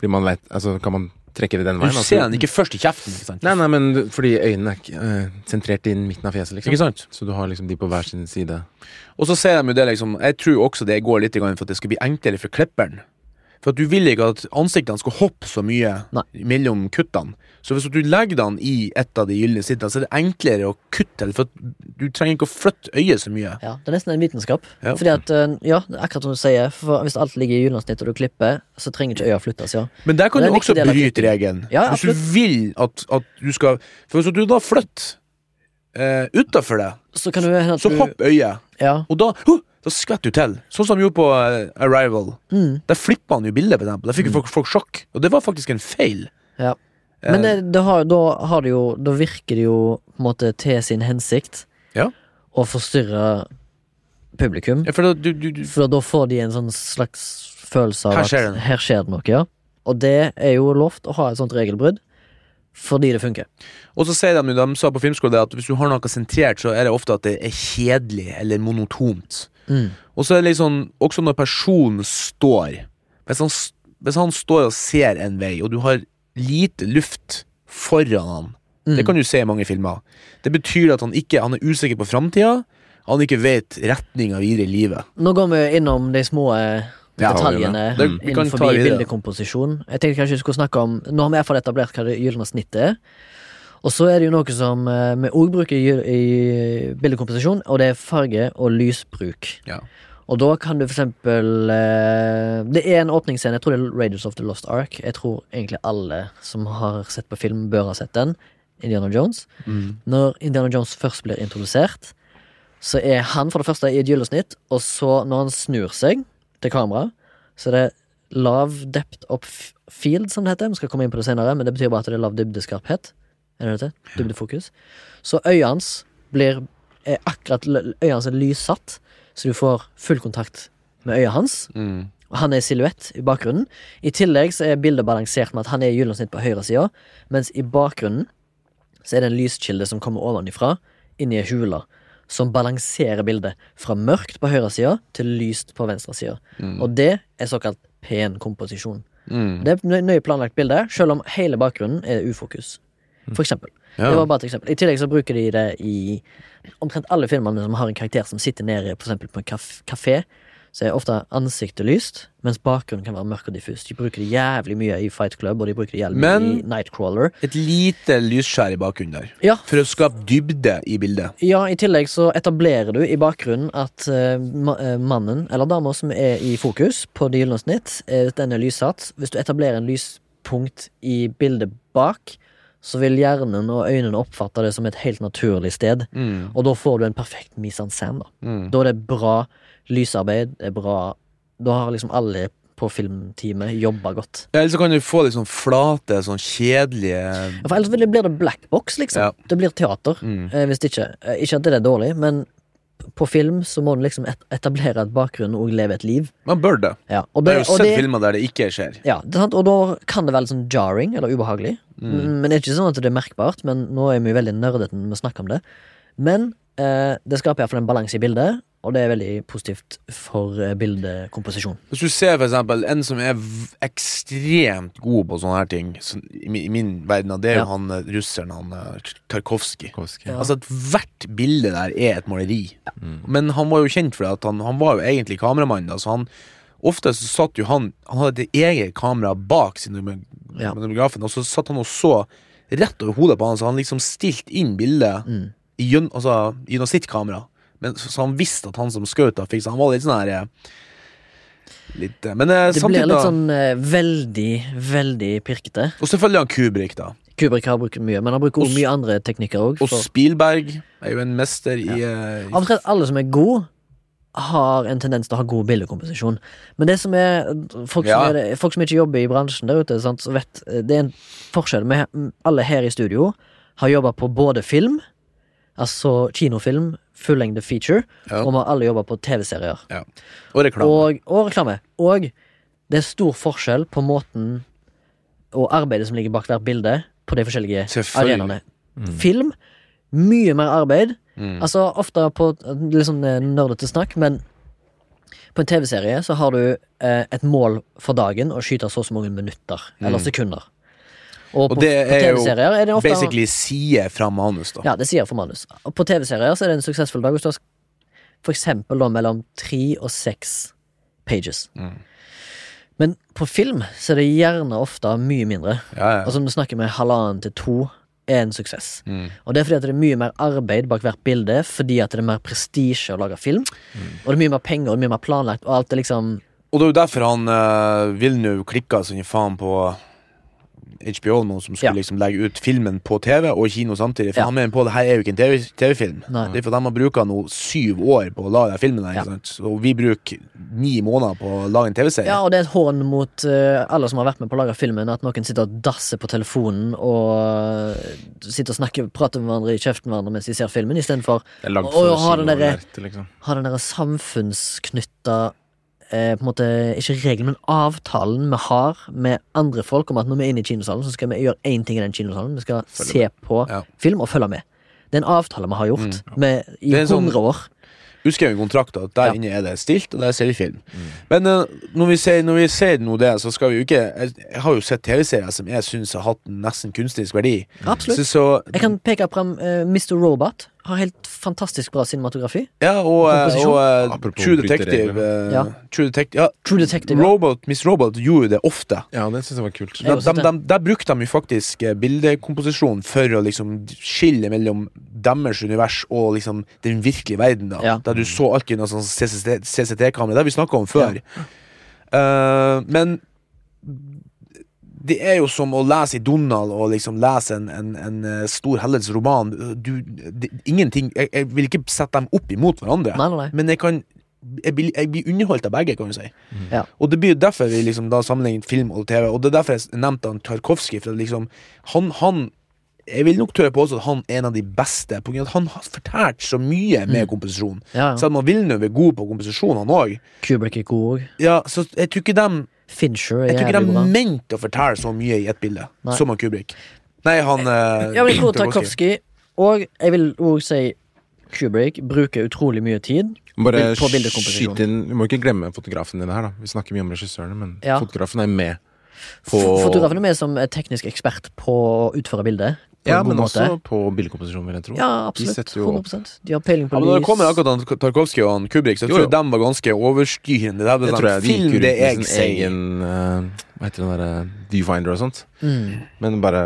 blir man vet Altså, kan man trekke vi den veien? Du ser den ikke først i kjeften. ikke sant? Nei, nei, men du- fordi øynene er øh, sentrert i midten av fjeset, liksom. Ikke sant? Så du har liksom de på hver sin side. Og så ser de jo det liksom Jeg tror også det går litt i gang for at det skal bli enklere for klipperen. For at du vil ikke at ansiktene skal hoppe så mye Nei. mellom kuttene. Så hvis du legger den i et av de gylne sittene, så er det enklere å kutte. For du trenger ikke å flytte øyet så mye. Ja, Det er nesten en vitenskap. Ja. Fordi at, eh, ja, akkurat som du sier, for hvis alt ligger i gylnesnitt og du klipper, så trenger ikke øya flyttes, ja. Men der kan du også bryte regelen. Ja, hvis du vil at, at du skal For hvis du da flytter uh, utafor det, Så kan du hende at så du hopp øyet. Ja. Og da, huh, da skvetter du til. Sånn som han gjorde på eh, Arrival. Mm, Der flippa han jo bildet, på. Der fikk jo folk, folk sjokk. Og det var faktisk en feil. ja. Eh, Men det, det har, da har det jo Da virker det jo på en måte til sin hensikt Ja. å forstyrre publikum. ja, for da, du, du, du, For da får de en sånn slags følelse av Her at skjer det noe. her skjer det noe, ja. Og det er jo lovt å ha et sånt regelbrudd, fordi det funker. og så sier de, de sa på filmskolen at hvis du har noe sentrert, så er det ofte at det er kjedelig eller monotont. Mm. Og så er det liksom også når personen står Hvis han, hvis han står og ser en vei, og du har lite luft foran han Mm. Det kan du se i mange filmer. Det betyr at han ikke Han er usikker på framtida. Han ikke vet retninga videre i livet. Nå går vi innom de små eh, Ja, detaljene det- vi innenfor bildekomposisjon. Jeg tenkte kanskje vi skulle snakke om Nå har vi i hvert fall etablert hva det gylne snittet er. Og så er det jo noe som eh, vi òg bruker i, bildekomposisjon, og det er farge og lysbruk. Ja. Og da kan du for eksempel eh, Det er en åpningsscene, jeg tror det er Raiders of the Lost Ark. Jeg tror egentlig alle som har sett på film, bør ha sett den. Indiana Jones. Når Indiana Jones først blir introdusert, så er han for det første i et gyllesnitt, og så når han snur seg til kamera, så det er lav depth of field, som det heter. Vi skal komme inn på det senere, men det betyr bare at det er lav dybdeskarphet. Er det det? Dybdefokus. Så øyet hans blir er akkurat Øyet hans er lyssatt, så du får full kontakt med øyet hans. Mm. Og han er silhuett i bakgrunnen. I tillegg så er bildet balansert med at han er i gyllensnitt på høyresida, mens i bakgrunnen så er det en lyskilde som kommer ovenifra, inn i ei hule, som balanserer bildet fra mørkt på høyresida til lyst på venstresida. Og det er såkalt pen komposisjon. Mm. Det er et nøye planlagt bilde, selv om hele bakgrunnen er ufokus. For eksempel. Ja. Det var bare et eksempel. I tillegg så bruker de det i omtrent alle filmene som har en karakter som sitter nede for eksempel på en kaf kafé. Så er ofte ansiktet lyst, mens bakgrunnen kan være mørk og diffus. De bruker det jævlig mye i Fight Club, og de bruker det jævlig mye Men- i Nightcrawler. Et lite lysskjær i bakgrunnen der. Ja, For å skape dybde i bildet. Ja, i tillegg så etablerer du i bakgrunnen at uh, mannen eller dama som er i fokus på det gylne snitt, uh, den er lyssatt. Hvis du etablerer en lyspunkt i bildet bak, så vil hjernen og øynene oppfatte det som et helt naturlig sted. Mm. Og da får du en perfekt mise en scène. Da. Mm. da er det bra lysarbeid, er bra Da har liksom alle på filmteamet jobba godt. Ja, Eller så kan du få litt sånn flate, sånn kjedelige Ja, For ellers blir det black box, liksom. Ja. Det blir teater. mm. Eh, hvis ikke. Eh, ikke at det er dårlig, men på film så må du liksom etablere et bakgrunn og leve et liv. Man bør det. Ja, Jeg det, er jo sett det, filmer der det ikke skjer. ja, det er sant, og da kan det være litt sånn jarring eller ubehagelig. Mm. Men det er ikke sånn at det er merkbart, men nå er vi veldig nerdete når vi snakker om det. Men det skaper iallfall en balanse i bildet, og det er veldig positivt for eh, bildekomposisjon. Hvis du ser for eksempel en som er v- ekstremt god på sånne her ting, så, i, min- i min verden, det er jo Ja. han eh, russeren, han eh, Tarkovskij. Ja. Altså at hvert bilde der er et maleri. Mm. Men han var jo kjent for at han, han var jo egentlig kameramann. Da, så han Ofte så satt jo han Han hadde et eget kamera bak Ja. cinematografen, og så satt han og så rett over hodet på han, så han liksom stilte inn bildet Mm. I gjenn- altså, gjennom sitt kamera. Men, så, så han visste at han som skjøt, fikk Han var litt sånn her eh, Litt eh, Men eh, Det blir samtidig, litt sånn uh, veldig, veldig pirkete. Og selvfølgelig han Kubrik, da. Kubrick har brukt mye, men han bruker Og mye andre teknikker òg. Og Spielberg er jo en mester i eh, Omtrent alle som er gode, har en tendens til å ha god bildekomposisjon. Men det som er folk, Ja. som, er, folk som ikke jobber i bransjen der ute, sant, så vet det er en forskjell. Vi, alle her i studio har jobba på både film, altså kinofilm, fullengde feature, Ja. og vi har alle jobba på TV-serier. Og reklame. Og, og reklame. Og det er stor forskjell på måten og arbeidet som ligger bak hvert bilde, på de forskjellige arenaene. arenaene. Film, mye mer arbeid. Mm. Altså ofte på litt sånn eh, nerdete snakk, men på en TV-serie så har du eh, et mål for dagen å skyte så og så mange minutter, eller sekunder. Og, Mm. Og på, det på er TV-serier er det ofte Basically sider fra manus, da. Ja, det sier fra manus. Og På TV-serier så er det en suksessfull dag hos oss, for eksempel da mellom tre og seks pages. Mm. Men på film så er det gjerne ofte mye mindre. Ja, ja. Altså når du snakker med halvannen til to er en suksess. Mm. Og det er fordi at det er mye mer arbeid bak hvert bilde, fordi at det er mer prestisje å lage film. Og det er mye mer penger, og mye mer planlagt, og alt er liksom Og det er jo derfor han uh, klikka som i faen på HBO nå, som skulle Ja. liksom legge ut filmen på TV og kino samtidig. For Ja. han mener på det her er jo ikke en TV TV-film. TV det er for de har bruka nå syv år på å lage den filmen. her, Ja. sant? Og vi bruker ni måneder på å lage en TV-serie. Ja, og det er et hån mot uh, alle som har vært med på å lage filmen, at noen sitter og dasser på telefonen og eh, sitter og snakker, prater med hverandre i kjeften hverandre mens de ser filmen, istedenfor Og for ha den derre- liksom. ha den der samfunnsknytta eh, på en måte, Ikke regelen, men avtalen vi har med andre folk om at når vi er inne i kinosalen, så skal vi gjøre én ting i den kinosalen. Vi skal se på Ja. film og følge med. Det er en avtale vi har gjort med, i Det er en sånn- 100 år. Uskreven kontrakt at der Ja. inne er det stilt, og der ser vi film. Mm. Men uh, når vi ser, når vi ser noe det, så skal vi jo ikke Jeg, jeg har jo sett TV-serier som jeg syns har hatt nesten kunstnerisk verdi. Absolutt. Så, så Jeg kan peke fram uh, Mr. Robot. Har helt fantastisk bra cinematografi. Ja, og, eh, og eh, True Detective eh, Ja. True Detective ja, True Detective. ja. Robot, Miss Robot gjorde det ofte. Ja, det syns jeg var kult. Jeg De, de, de, der brukte de jo faktisk bildekomposisjon for å liksom skille mellom deres univers og liksom den virkelige verden. da Ja. Der du så alt gjennom sånn CCT-kamera. Det har vi snakka om før. Uh, men det er jo som å lese i Donald og liksom lese en, en, en eh, stor helvetes roman. Du, det, ingenting jeg, jeg vil ikke sette dem opp imot hverandre, Nei, nei, men jeg kan jeg blir, jeg blir underholdt av begge, kan du si. Ja. Og det blir derfor vi liksom da sammenligner film og TV, og det er derfor jeg nevnte han Tarkovskij, for at liksom han, han jeg vil nok tørre påstå at han er en av de beste, på grunn av at han har fortalt så mye med komposisjon. Ja, Så ja. at man Villeneuve er god på komposisjon, han òg. Kubrick er god òg. Ja, så jeg tror ikke de Fincher er Jeg tror ikke de bra. mente å fortelle så mye i ett bilde, Nei. som han Kubrick. Nei, han eh, Ja, men. Tarkovsky og jeg vil òg si Kubrick bruker utrolig mye tid Bare på bildekomposisjon. inn Vi må ikke glemme fotografen din her, da. Vi snakker mye om regissørene, men Ja. fotografen er med på Fotografen er med som er teknisk ekspert på å utføre bildet. På Ja, en god men måte. også på bildekomposisjon, vil jeg tro. Ja, absolutt. De, jo opp 100 De har peiling på Ja, men når det kommer akkurat han Tarkovsky og han Kubrick, så jeg Jo, tror jo. jeg de var ganske overstyrende. Det, Det sånn, tror jeg de film gikk det jeg med sin egen uh, Hva heter den derre Viewfinder og sånt. Mm. Men bare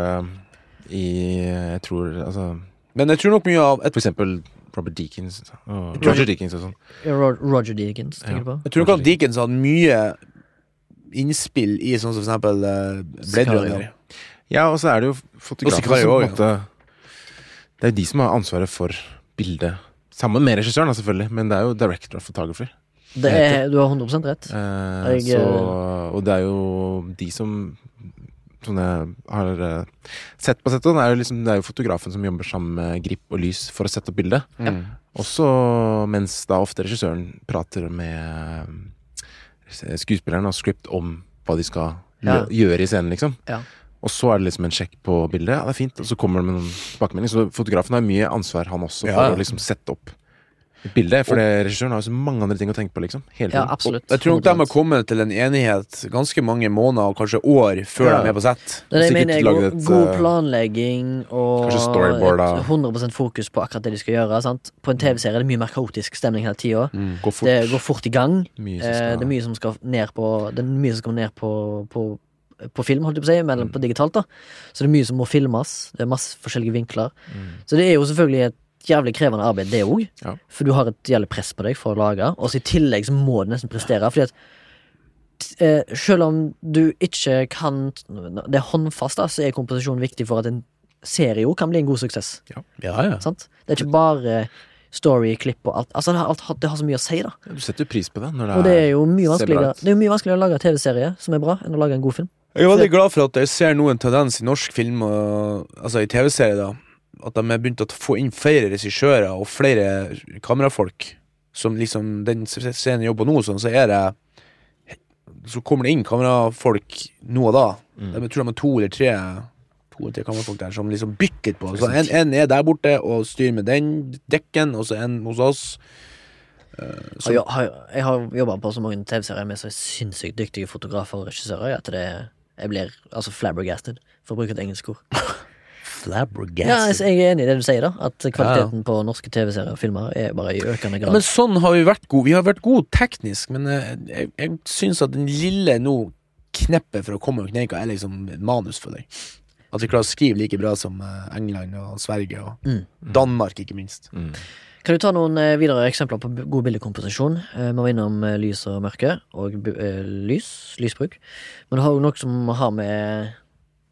i Jeg tror altså Men jeg tror nok mye av et, For eksempel Robert Deakins Uh, Roger Deakins og sånn. Roger Deakins, tenker Ja. du på? Jeg tror nok at Deakins hadde mye innspill i sånn som for eksempel uh, Blade Runner. Ja, og så er det jo fotografen som på en måte Det er jo de som har ansvaret for bildet. Sammen med regissøren, da, selvfølgelig, men det er jo director of photography. Det er, du har 100 rett. Eh, Jeg, så, og det er jo de som Sånne jeg har eh, sett på settet, det er, jo liksom, det er jo fotografen som jobber sammen med grip og lys for å sette opp bildet. Mm. Også mens da ofte regissøren prater med eh, skuespilleren og script om hva de skal Ja. gjøre i scenen, liksom. Ja. Og så er det liksom en sjekk på bildet. Ja, det er fint. Og så kommer det med noen tilbakemeldinger. Så fotografen har mye ansvar, han også, for Ja, å liksom sette opp et bilde. For regissøren har jo så mange andre ting å tenke på, liksom. Hele Ja, absolutt. absolutt. Jeg tror nok de har kommet til en enighet ganske mange måneder, og kanskje år, før Ja. de er på sett. Det er det jeg mener. God, et, god eh, planlegging og et 100% fokus på akkurat det de skal gjøre. Sant? På en TV-serie er det mye mer kaotisk stemning hele tida. Mm. Det går fort i gang. Mye Eh, skal- Det er mye som skal ned på Det er mye som skal ned på, på, på film, holdt jeg på å si, men Mm. på digitalt. da Så det er mye som må filmes. Det er masse forskjellige vinkler. Mm. Så det er jo selvfølgelig et jævlig krevende arbeid, det òg. Ja. For du har et jævlig press på deg for å lage, og så i tillegg så må du nesten prestere. Fordi at eh, selv om du ikke kan Det er håndfast, da, så er komposisjon viktig for at en serie jo kan bli en god suksess. Ja, ja. Sant? Det er ikke bare story, klipp og alt. Altså, det, har, alt, det har så mye å si, da. Ja, Du setter pris på det når det, Og det er jo mye vanskeligere. Det er jo mye vanskeligere å lage TV-serie som er bra, enn å lage en god film. Jeg er veldig glad for at jeg ser nå en tendens i norsk film, og, altså i TV-serier, da. At de har begynt å få inn flere regissører og flere kamerafolk. Som liksom den scenen jeg jobber nå, sånn, så er det Så kommer det inn kamerafolk nå og da. Mm. Jeg tror de har to eller tre To eller tre kamerafolk der som liksom bytter på. Så en, en er der borte og styrer med den dekken, og så en hos oss. Uh, jeg har jobba på så mange TV-serier med så sinnssykt dyktige fotografer og regissører at det jeg blir altså flabbergasted, for å bruke et engelsk ord. Flabbergasted. Ja, altså, jeg er enig i det du sier, da. At kvaliteten på norske TV-serier og filmer er bare i økende Ja, grad. men sånn har vi vært gode. Vi har vært gode teknisk, men eh, jeg, jeg syns at den lille nå kneppet for å komme og kneika er liksom manus for deg. At vi klarer å skrive like bra som eh, England og Sverige og Mm. Danmark, ikke minst. Mm. Kan du ta noen eh, videre eksempler på god bildekomposisjon? Eh, Vi var innom eh, lys og mørke, og eh, lys, lysbruk. Men du har jo noe som har med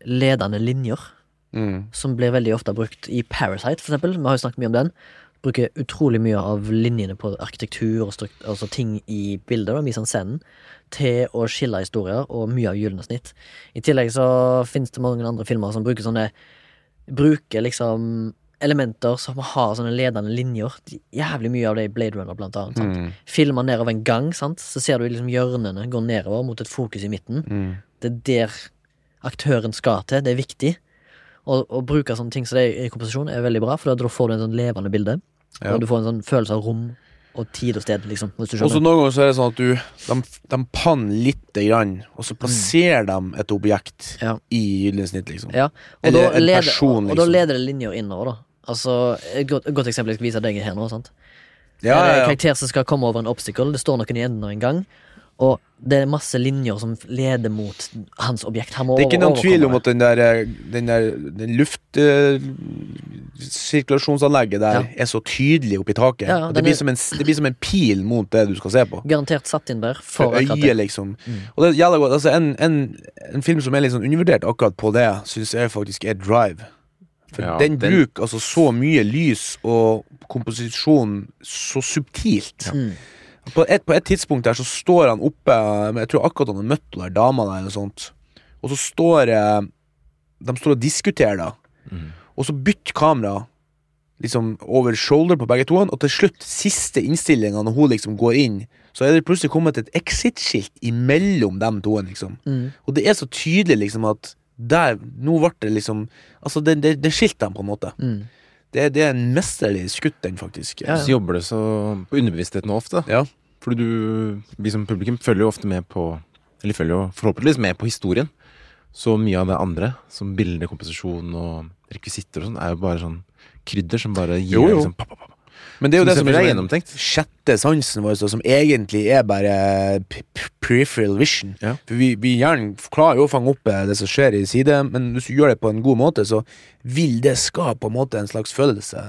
ledende linjer, Mm. som blir veldig ofte brukt i Parasite, for eksempel. Vi har jo snakket mye om den. Bruker utrolig mye av linjene på arkitektur og strukt, altså ting i bildet, da, mise en scenen, til å skille historier, og mye av gylne snitt. I tillegg så finnes det mange andre filmer som bruker sånne Bruker liksom elementer som har sånne ledende linjer. Jævlig mye av det i Blade Runner, blant annet. Mm. Filmer nedover en gang, sant? så ser du liksom hjørnene gå nedover mot et fokus i midten. Mm. Det er der aktøren skal til. Det er viktig. Å, bruke sånne ting som det i komposisjon er veldig bra, for da får du en sånn levende bilde. Ja. Og du får en sånn følelse av rom og tid og sted, liksom. Og så noen ganger så er det sånn at du De, de panner lite grann, og så plasserer de et objekt Mm. Ja. i gylne liksom. Ja, og, Eller da en leder, person, og, og da liksom. leder det linjer innover, da. Altså, et godt, et godt eksempel jeg skal vise deg her nå. sant? Ja, er ja, Det er karakter som skal komme over en obstacle. Det står noen i enden av en gang. Og det er masse linjer som leder mot hans objekt. Det er ikke noen tvil om at den der, eh, den der den luftsirkulasjonsanlegget der Ja. er så tydelig oppi taket. Ja, det, blir er- som en, det blir som en pil mot det du skal se på. Garantert satt inn der for For øyet, liksom. Mm. Og det gjelder godt. Altså, en, en, en film som er litt sånn undervurdert akkurat på det, syns jeg faktisk er Drive. For Ja, den, den- bruker altså så mye lys og komposisjon så subtilt. Mm. På et, på et tidspunkt der så står han oppe Jeg tror akkurat han har møtt den dama der, eller sånt. Og så står eh, De står og diskuterer, da. Mm. og så bytter kamera liksom over shoulder på begge to, og til slutt, siste innstillinga når hun liksom går inn, så er det plutselig kommet et exit-skilt imellom dem to, liksom. Mm. Og det er så tydelig, liksom, at der Nå ble det liksom Altså, det, det, det skilte dem, på en måte. Mm. Det, det er en mesterlig skutt, den, faktisk. Ja, ja. Så jobber det så på underbevisstheten ofte. Ja. Fordi du, vi som publikum følger jo ofte med på Eller følger jo forhåpentligvis med på historien. Så mye av det andre, som bilder, komposisjon og rekvisitter og sånn, er jo bare sånn krydder som bare gir Jo, jo. liksom pop, pop. Men det er jo Som det som er gjennomtenkt. sjette sansen vår, som egentlig er bare peripheral vision. Ja. For vi, vi hjernen klarer jo å fange opp eh, det som skjer i side, men hvis du gjør det på en god måte, så vil det skape på en måte en slags følelse.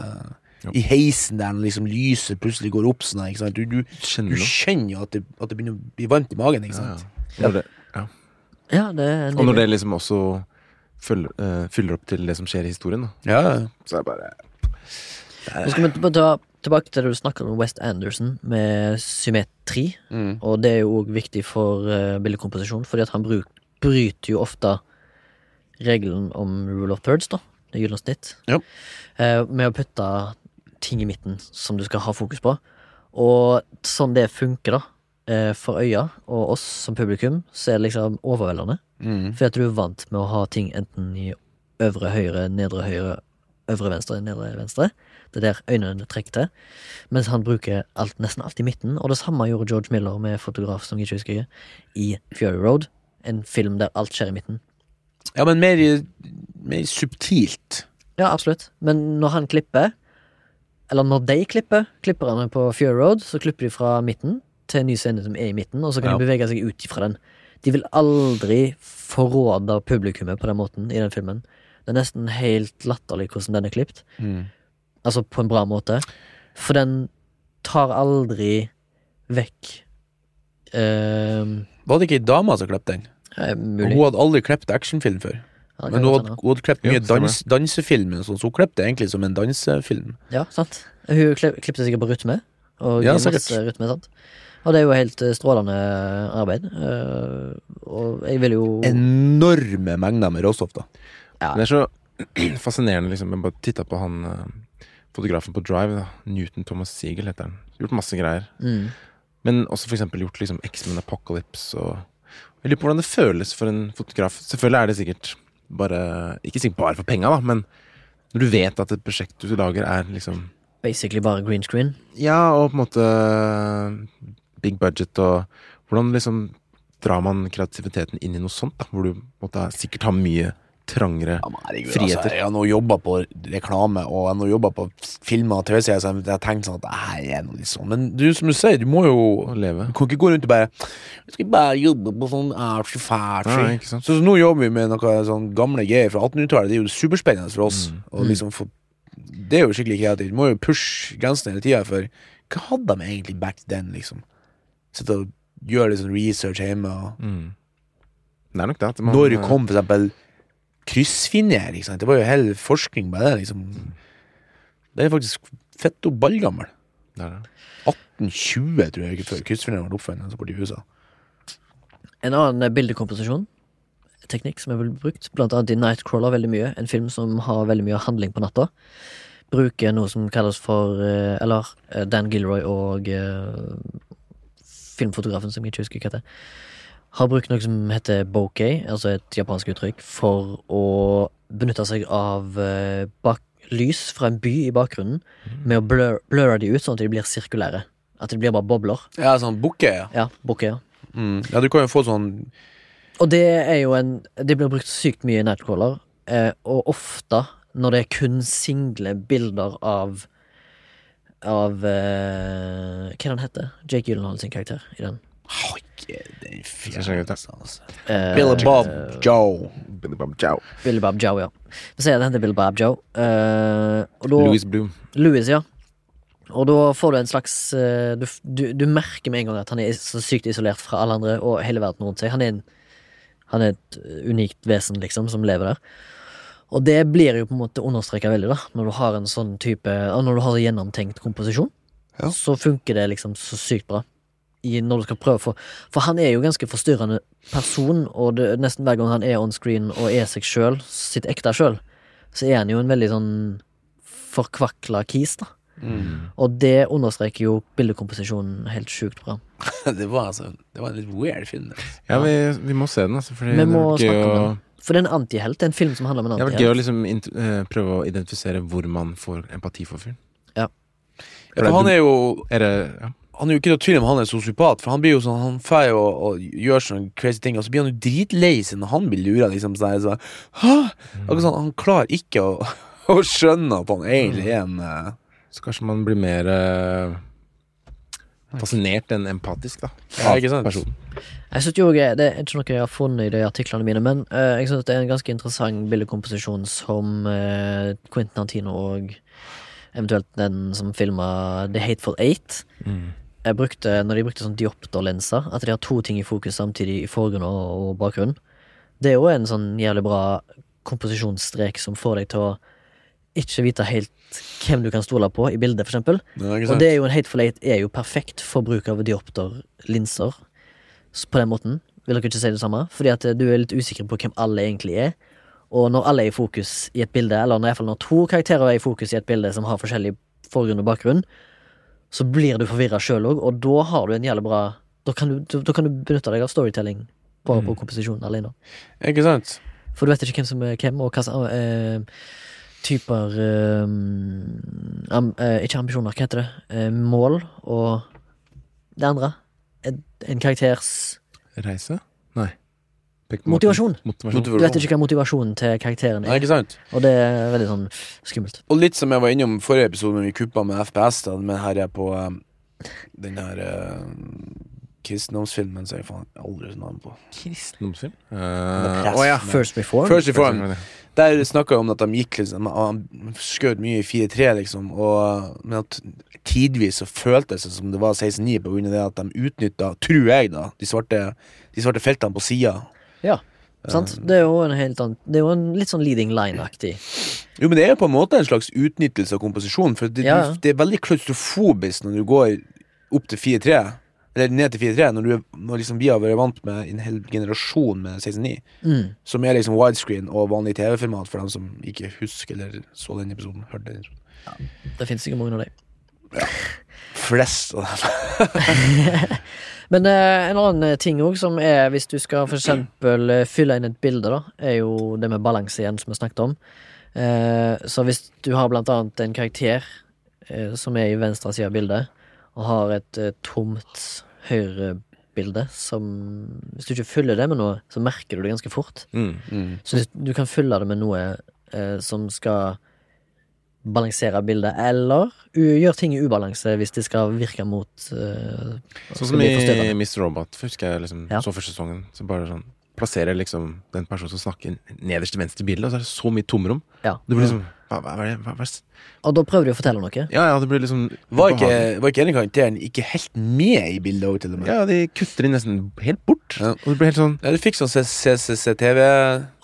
Ja. I heisen der når liksom lyset plutselig går opp sånn. Ikke sant? Du, du, Kjenner du kjenner jo at det, at det begynner å bli varmt i magen. Ikke sant? ja. Det, ja. Ja, det er Og når det liksom også følger, uh, fyller opp til det som skjer i historien, da. Ja, ja. Så er det bare Nå skal vi bare ta tilbake til det du snakker om West Anderson med symmetri. Mm. Og det er jo òg viktig for uh, bildekomposisjon, fordi at han bruk, bryter jo ofte regelen om rule of thirds, da. Det gylne snitt. Ja. Uh, med å putte ting i midten som du skal ha fokus på. Og sånn det funker, da, uh, for øya og oss som publikum, så er det liksom overveldende. Mm. Fordi at du er vant med å ha ting enten i øvre høyre, nedre høyre, øvre venstre, nedre venstre. Det er der øynene trekker til. Mens han bruker alt, nesten alt i midten. Og det samme gjorde George Miller med fotograf som jeg ikke husker, i Fury Road. En film der alt skjer i midten. ja, men mer, mer subtilt. Ja, absolutt. Men når han klipper, eller når de klipper, klipperne på Fury Road, så klipper de fra midten til en ny scene som er i midten, og så kan Ja. de bevege seg ut fra den. De vil aldri forråde publikummet på den måten i den filmen. Det er nesten helt latterlig hvordan den er klipt. Mm. Altså på en bra måte. For den tar aldri vekk uh, Var det ikke ei dame som klippet den? Ja, Mulig. Hun hadde aldri klippet actionfilm før. Ja, Men hun hadde, hun hadde klippet mye dans, dansefilm, så hun klippet det egentlig som en dansefilm. Ja, sant. Hun klippet sikkert på rytme. Og Ja, rytme, sant. Og det er jo helt eh, strålende arbeid. eh, og jeg vil jo Enorme mengder med råstoff, da. Ja. Det er så fascinerende, liksom. Jeg bare titta på han eh, fotografen på Drive, da. Newton Thomas Siegel heter han. Gjort masse greier. mm, Men også for eksempel gjort liksom X-Men Apocalypse og Jeg lurer på hvordan det føles for en fotograf. Selvfølgelig er det sikkert bare Ikke sikkert bare for penga, da, men når du vet at et prosjekt du lager, er liksom basically bare green screen. Ja, og på en måte big budget og Hvordan liksom drar man kreativiteten inn i noe sånt, da, hvor du måte sikkert har mye trangere Ja, herregud, Friheter. Altså, jeg har nå jobba på reklame og jeg har nå jobba på filmer og TV-serier, så jeg har tenkt sånn at her er noe litt sånn. Men du, som du sier, du må jo leve. Du kan ikke gå rundt og bare Jeg skal bare jobbe på sånn. Nei, ikke. Så, så nå jobber vi med noe sånn gamle greier fra 1800-tallet. Det er jo superspennende for oss. Mm. Og liksom for, Det er jo skikkelig kreativt. Du må jo pushe grensene hele tida, for hva hadde de egentlig back then, liksom? Sitte og gjøre litt sånn research hjemme. Og Mm. Det er nok det. Man, Når kom for eksempel kryssfiner? Ikke sant? Det var jo hel forskning på det. liksom Det er faktisk fett og ballgammel. Det er 1820, tror jeg, ikke før kryssfineren ble oppfunnet altså borti USA. En annen eh, bildekomposisjon, teknikk som er vel brukt, blant annet i Nightcrawler veldig mye, en film som har veldig mye handling på natta, bruker noe som kalles for eh, Eller eh, Dan Gilroy og filmfotografen som jeg ikke husker hva heter, har brukt noe som heter bokei, altså et japansk uttrykk, for å benytte seg av eh, bak lys fra en by i bakgrunnen, med å blur, blurre de ut sånn at de blir sirkulære. At det blir bare bobler. Ja, sånn bukke, ja. Ja, bokeh. ja. Mm. Ja, du kan jo få sånn Og det er jo en Det blir brukt sykt mye i Nightcrawler, eh, og ofte når det er kun single bilder av Av eh, Hva er det han heter? Jake Gyllenhaal sin karakter i den. Sjekke ut det? altså. Eh, Billy Bob Joe. Billy Bob Joe. Billy Bob Joe, ja. Vi sier den heter Billy Bob Joe. Uh, og da Louis Bloom. Louis, ja. Og da får du en slags uh, du, du, du merker med en gang at han er så sykt isolert fra alle andre og hele verden rundt seg. Han er, en, han er et unikt vesen, liksom, som lever der. Og det blir jo på en måte understreka veldig, da, når du har en sånn type Når du har gjennomtenkt komposisjon. Ja. Så funker det liksom så sykt bra. I, når du skal prøve for, For han er jo ganske forstyrrende person, og det, nesten hver gang han er on screen og er seg sjøl, sitt ekte sjøl, så er han jo en veldig sånn forkvakla kis, da. Mm. Og det understreker jo bildekomposisjonen helt sjukt bra. det var altså Det var en litt weird film. Altså. Ja, vi, vi må se den, altså. Fordi Vi må snakke om den. For det er en antihelt. Det er en film som handler om en det er gøy å liksom eh, prøve å identifisere hvor man får empati for fyren. Ja, for han er jo Er det ja. Han er jo ikke noe tvil om han er sosiopat, for han blir jo sånn Han får jo og gjør sånne crazy ting, og så blir han jo dritlei seg når han blir lura, liksom. Så er det sånn, Hæ? Akkurat sånn, han klarer ikke å, å skjønne at han egentlig er en uh... Så kanskje man blir mer uh, fascinert enn empatisk, da. Ja, ikke sant? personen. Jeg synes jo også, Det er ikke noe jeg har funnet i de artiklene mine, men uh, jeg synes det er en ganske interessant bildekomposisjon som uh, Quentin Antino og eventuelt den som filma The Hateful Eight Mm. Jeg brukte, Når de brukte sånn diopterlenser, at de har to ting i fokus samtidig, i forgrunn og, bakgrunn. Det er jo en sånn jævlig bra komposisjonsstrek som får deg til å ikke vite helt hvem du kan stole på i bildet, for eksempel. Det Og det er jo en hate for late er jo perfekt for bruk av diopterlinser på den måten. Vil dere ikke si det samme? Fordi at eh, du er litt usikker på hvem alle egentlig er. Og når alle er i fokus i et bilde, eller i hvert fall når to karakterer er i fokus i et bilde som har forskjellig forgrunn og bakgrunn, så blir du forvirra sjøl òg, og da har du en jævlig bra Da kan du, da kan du benytte deg av storytelling bare på komposisjonen alene. Ikke sant? For du vet ikke hvem som er hvem, og hva eh, typer eh, am, eh, Ikke ambisjoner, hva heter det? Eh, mål og det andre. En, en karakters Reise? Nei. Motivasjon. Motivasjon. Du vet ikke hva motivasjonen til karakteren er. Nei, ikke sant? og det er veldig sånn skummelt. Og litt som jeg var innom i forrige episode, når vi kuppa med FPS, da, men her er jeg på um, den her uh, kristendomsfilmen som jeg faen aldri navn på. Kristendomsfilm? Uh, oh, ja. First Reform. First Reform. Der snakka jeg om at de gikk liksom Han skjøt mye i 4-3, liksom, og, men at tidvis så føltes det som det var 16-9 pga. det at de utnytta, tror jeg, da, de svarte, de svarte feltene på sida. Ja, sant? Det er jo en helt annen Det er jo en litt sånn leading line-aktig. Jo, men det er jo på en måte en slags utnyttelse av komposisjon, for det, Ja, ja. det er veldig klaustrofobisk når du går opp til 4-3. Eller ned til 4-3, når, du, når liksom vi har vært vant med en hel generasjon med 16-9. Mm. Som er liksom widescreen og vanlig TV-format for dem som ikke husker eller så den episoden. Hørte den. Det finnes ikke mange av dem. Flest av dem. Men eh, en annen eh, ting òg, som er hvis du skal for eksempel eh, fylle inn et bilde, da, er jo det med balanse igjen, som vi snakket om. Eh, så hvis du har blant annet en karakter eh, som er i venstre side av bildet, og har et eh, tomt høyrebilde som Hvis du ikke fyller det med noe, så merker du det ganske fort. Mm. Mm. Så du kan fylle det med noe eh, som skal balansere bildet, eller u gjøre ting i ubalanse hvis det skal virke mot uh, Sånn som i. Mr. Robot, husker jeg liksom Ja. så første sesongen. Så bare sånn plasserer liksom den personen som snakker nederst til venstre i bildet, og så er det så mye tomrom. Ja. Det blir liksom hva, hva, hva, hva, hva, Og da prøver de å fortelle noe. Ja, ja, det blir liksom Var ikke, var ikke ene karakteren ikke helt med i bildet òg, til og med? Ja, de kutter inn nesten helt bort. Ja. Og det blir helt sånn Ja, du fikk sånn CCTV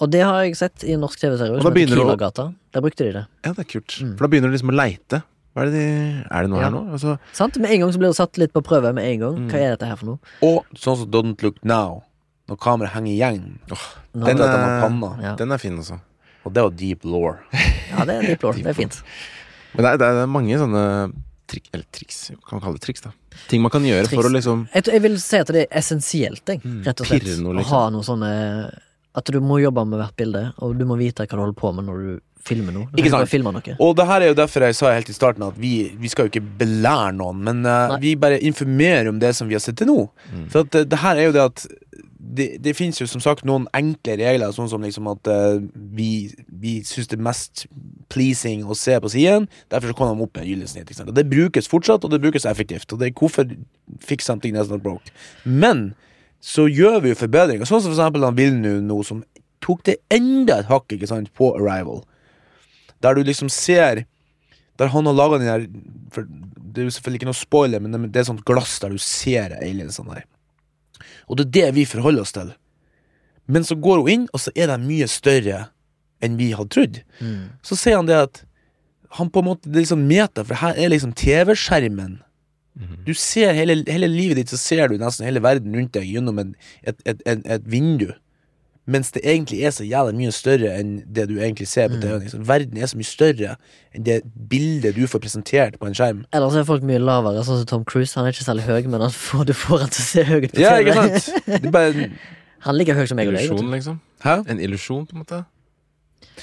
Og det har jeg sett i en norsk TV-serie som heter du å-. Der brukte de det. Ja, det er kult. Mm. For da begynner du liksom å leite. Hva er det de Er det noe Ja. her nå? Altså, Sant? Med en gang så blir det satt litt på prøve. med en gang Mm. Hva er dette her for noe? Og sånn som Don't Look Now, når kameraet henger igjen. Nå- Den er- panna. ja. Den er fin også. Og det er jo deep law. ja, det er deep lore. Det er fint. Men det er, det er mange sånne trik, eller triks, kan man kalle det triks, da. Ting man kan gjøre for å liksom Jeg, jeg vil si at det er essensielt, jeg, Mm, rett og slett. pirre liksom. Å ha noe sånne At du må jobbe med hvert bilde, og du må vite hva du holder på med når du filmer noe. Ikke sant. noe. Og det her er jo derfor jeg sa helt i starten at vi, vi skal jo ikke belære noen, men uh, vi bare informerer om det som vi har sett til nå. Mm. For at det, det her er jo det at det, det finnes jo som sagt noen enkle regler, sånn som liksom at uh, vi, vi syns det er mest pleasing å se på siden. Derfor så kommer de opp med gyllen snitt. ikke sant? Det brukes fortsatt, og det brukes effektivt. Og det er hvorfor fix something that's not broke. Men så gjør vi jo forbedringer, sånn som for eksempel han Vilnu nå, som tok det enda et hakk ikke sant, på Arrival. Der du liksom ser Der han har laga den der for Det er jo selvfølgelig ikke noe spoiler, men det det er sånt glass der du ser aliensene der. Og det er det vi forholder oss til. Men så går hun inn, og så er de mye større enn vi hadde trodd. Mm. Så sier han det at han på en måte, Det er liksom meta, for her er liksom TV-skjermen. Du ser hele, hele livet ditt, så ser du nesten hele verden rundt deg gjennom et, et, et, et vindu mens det egentlig er så jævlig mye større enn det du egentlig ser på TV. Liksom. Verden er så mye større enn det bildet du får presentert på en skjerm. Ellers er folk mye lavere, sånn som Tom Cruise. Han er ikke særlig høy, men han får, du får han til å se høy ut på Ja, TV. ikke sant? Det er bare Han ligger høy som meg og deg. Liksom. Hæ? En illusjon, på en måte.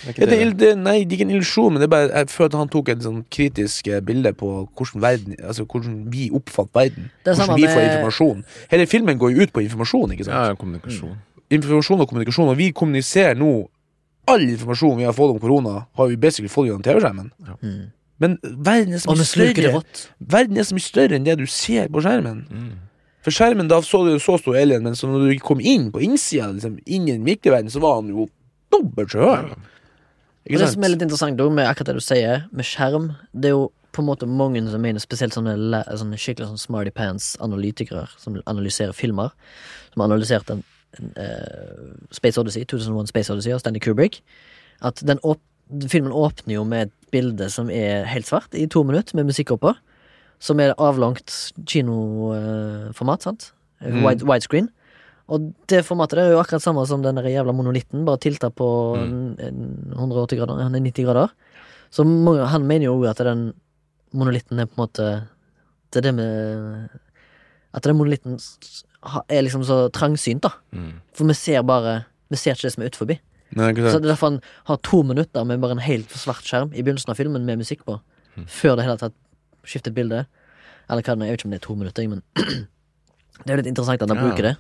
Det Ja, det, det. nei, det er ikke en illusjon, men det er bare Jeg føler at han tok et sånn kritisk eh, bilde på hvordan verden Altså hvordan vi oppfatter verden. Er Hvordan vi vi får informasjon. Hele filmen går jo ut på informasjon, ikke sant? Ja, kommunikasjon. Informasjon og kommunikasjon, og vi kommuniserer nå All informasjon vi har fått om korona, har vi basically fått gjennom TV-skjermen. Mm. Men verden er så mye større. Verden er så mye større enn det du ser på skjermen. Mm. For skjermen, da så du så stor alien, men så når du kom inn på innsida, liksom, inn i den virkelige verden, så var han jo dobbelt så høy. Og det som er litt interessant da, med akkurat det du sier, med skjerm, det er jo på en måte mange som mener, spesielt sånne, sånne skikkelig sånn smarty pants-analytikere som analyserer filmer, som har analysert en, en eh, Space Odyssey, 2001 Space Odyssey av Stanley Kubrick, at den åp filmen åpner jo med et bilde som er helt svart, i to minutter, med musikk oppå, som er avlangt kinoformat, sant? Mm. Wide, widescreen. Og det formatet der er jo akkurat samme som den der jævla monolitten, bare tilta på en 180 grader, han er 90 grader. Så mange, han mener jo at den monolitten er på en måte Det er det med At den monolitten er liksom så trangsynt, da. Mm. For vi ser bare Vi ser ikke det som er utenfor. Så det er derfor han har to minutter med bare en helt svart skjerm i begynnelsen av filmen med musikk på. Mm. Før det hele tatt skiftet bilde. Eller hva det er, jeg vet ikke om det er to minutter, men det er jo litt interessant at han Ja. bruker det.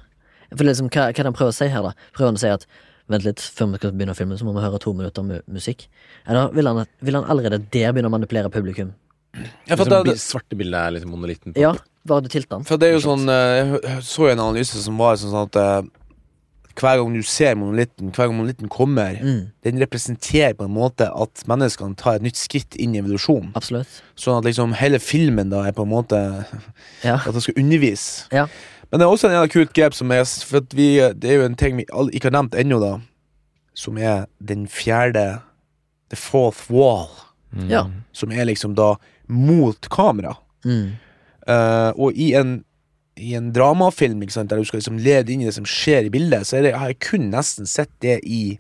For liksom, hva, hva er det han prøver å si her, da? Prøver han å si at vent litt, før vi skal begynne å filme, så må vi høre to minutter med musikk? Eller vil han, vil han allerede der begynne å manipulere publikum? Ja, for, det, det, svarte bildet er liksom monolitten. på. Ja, bare du tilter for det er jo sånn eh, Jeg så en analyse som var sånn at eh, hver gang du ser monolitten, hver gang monolitten kommer, Mm, den representerer på en måte at menneskene tar et nytt skritt inn i evolusjon. absolutt. Sånn at liksom hele filmen da er på en måte Ja. At den skal undervise. Ja. Men det er også en jævla kult grep som er For at vi, det er jo en ting vi ikke har nevnt ennå, da. Som er den fjerde The fourth wall. Mm. Som er liksom da mot kamera. Mm. Eh, og i en I en dramafilm sant, der du skal liksom lede inn i det som skjer i bildet, så det, har jeg kun nesten sett det i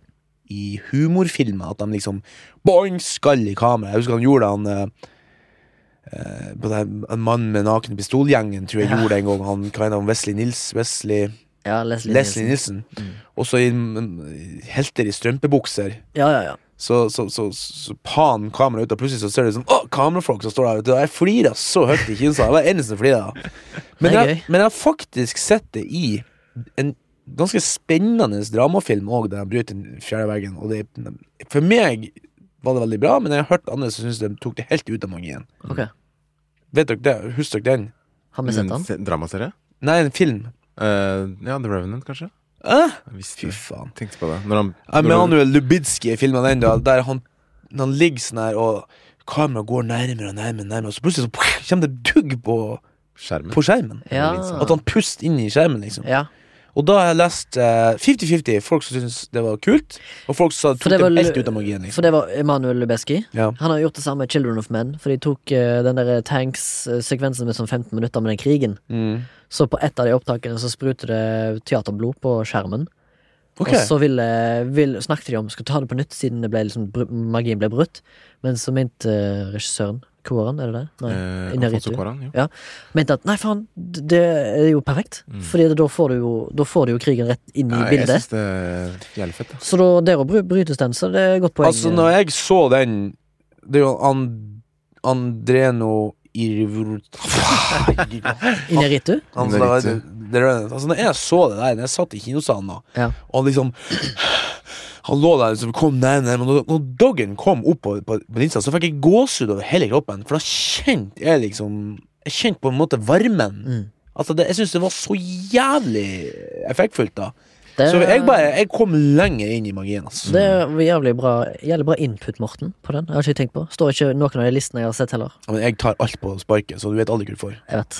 I humorfilmer. At de liksom boing, skall i kamera. Jeg husker han gjorde det, han uh, eh, på det En mann med naken pistolgjengen, tror jeg Ja. gjorde det en gang. Han hva heter han, Wesley Nils Wesley, Ja, Leslie, Leslie Nilsen. Nilsen. Mm. Også i helter i strømpebukser. Ja, ja, ja. Så, så, så, så pan kameraet ut, og plutselig så ser du sånn Å, kamerafolk som står der. og Jeg flirer så høyt i kinsa. Jeg var den eneste som flira. Men, jeg- men jeg har faktisk sett det i en ganske spennende dramafilm òg, der de bryter den fjerde veggen. Og det, for meg var det veldig bra, men jeg har hørt andre som syns de tok det helt ut av magien. Ok. Vet dere det? Husker dere den? Har vi sett En Dramaserie? Nei, en film. Uh, ja, The Revenant, kanskje? Visste Fy faen. Tenkte på det. Når han Emanuel Lubitski i filmen den, da, der han, han ligger sånn her, og kameraet går nærmere og nærmere, nærmere, og så plutselig så kommer det dugg på, Skjermen. på skjermen. Ja. At han puster inn i skjermen, liksom. ja. Og da har jeg lest eh, 50-50. folk som syntes det var kult, og folk som tok det det, var helt ut av magien. For Liksom. det var Emanuel Lubeski. Ja. Han har gjort det samme med Children of Men, for de tok eh, den der tanks-sekvensen med sånn 15 minutter med den krigen. Mm. Så på ett av de opptakene så spruter det teaterblod på skjermen. Okay. Og så ville, ville, snakket de om skulle ta det på nytt, siden det ble liksom, magien ble brutt. Men så mente eh, regissøren Koran, er det det? Nei. Eh, Inaritu. Kåren, ja. ja. Mente at nei, faen, det er jo perfekt. Mm. Fordi da får, du jo, da får du jo krigen rett inn i Ja, jeg bildet. syns det er jævlig fett. Da. Så da, der bry- brytes den, så det er godt poeng. Altså, når jeg så den Det er jo And Andreno. Ineritu? Er altså, når jeg så det der, når jeg satt i kinosalen da, Ja. og liksom Han lå der liksom, kom nærmere, men når, når doggen kom opp på, på, på linsa, så fikk jeg gåsehud over hele kroppen. For da kjente jeg liksom Jeg kjente på en måte varmen. Mm. Altså det, Jeg syns det var så jævlig effektfullt, da. Det, Så jeg bare Jeg kom lenger inn i magien, altså. Det er jævlig bra, jævlig bra input, Morten, på den. Jeg har ikke tenkt på. Står ikke noen av de listene jeg har sett heller. Ja, Men jeg tar alt på sparket, så du vet aldri hva du får. Jeg vet.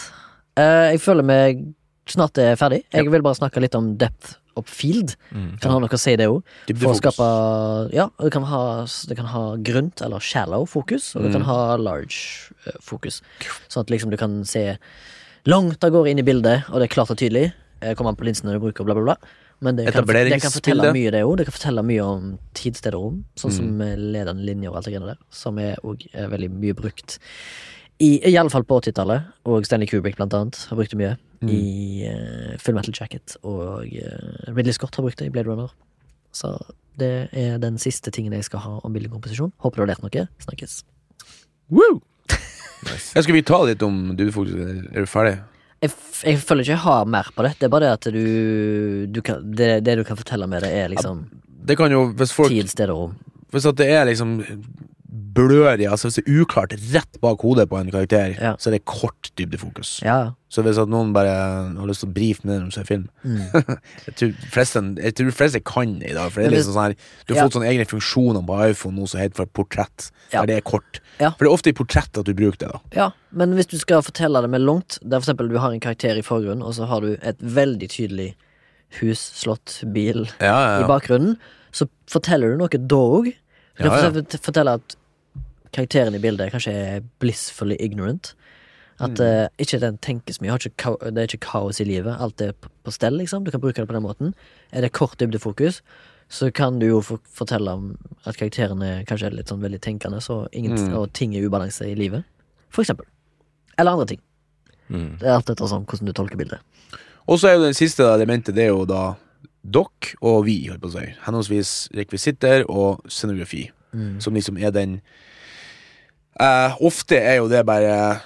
uh, jeg føler meg snart er ferdig. Jeg vil bare snakke litt om depth of field. Mm. Kan ha noe å si det òg. For å skape Ja, det kan ha, det kan ha grunt eller shallow fokus, og det Mm. kan ha large eh, fokus. Sånn at liksom du kan se langt av gårde inn i bildet, og det er klart og tydelig. eh, kommer an på linsene du bruker, bla, bla, bla. Men det kan, det kan fortelle mye, det òg. Det kan fortelle mye om tid, sted og rom. Sånn som Mm. ledende linjer og alt det greiene der. Som er òg veldig mye brukt. I, i alle fall på 80-tallet, og Stanley Kubrick blant annet har brukt det mye. Mm. I uh, Full Metal Jacket, og uh, Ridley Scott har brukt det i Blade Runner. Så det er den siste tingen jeg skal ha om bildekomposisjon. Håper du har lært noe. Snakkes. Woo! nice. skal vi ta litt om dudefokus? Er du ferdig? Jeg, jeg føler ikke jeg har mer på det. Det er bare det at du, du kan, det, det du kan fortelle med det, er liksom Det kan jo, hvis folk tid, sted og rom. Hvis at det er liksom blørig, altså hvis det er uklart rett bak hodet på en karakter, Ja. så er det kort dybdefokus. Ja, Så hvis noen bare har lyst til å brife med når de ser film Mm. jeg, tror de fleste kan i dag. For det er liksom sånn her Du har Ja. fått sånne egne funksjoner på iPhone nå som heter for portrett, Ja. der det er kort. Ja. For det er ofte i portrett at du bruker det, da. ja, men hvis du skal fortelle det med langt, der for eksempel du har en karakter i forgrunnen, og så har du et veldig tydelig hus, slott, bil Ja, i bakgrunnen, så forteller du noe da òg. Ja, ja. fortelle at karakteren i bildet kanskje er blissfully ignorant. At eh, ikke den tenker så mye. Har ikke Det er ikke kaos i livet. Alt er på på stell, liksom. Du kan bruke det på den måten. Er det kort dybdefokus, så kan du jo for fortelle om at karakteren er litt sånn veldig tenkende, så ingen, Mm. og ting er ubalanse i livet. For eksempel. Eller andre ting. Mm. Det er alt etter sånn hvordan du tolker bildet. Og så er jo det siste elementet, det er jo da dere og vi, holdt på å si. Henholdsvis rekvisitter og scenografi. Mm. Som liksom er den eh, Ofte er jo det bare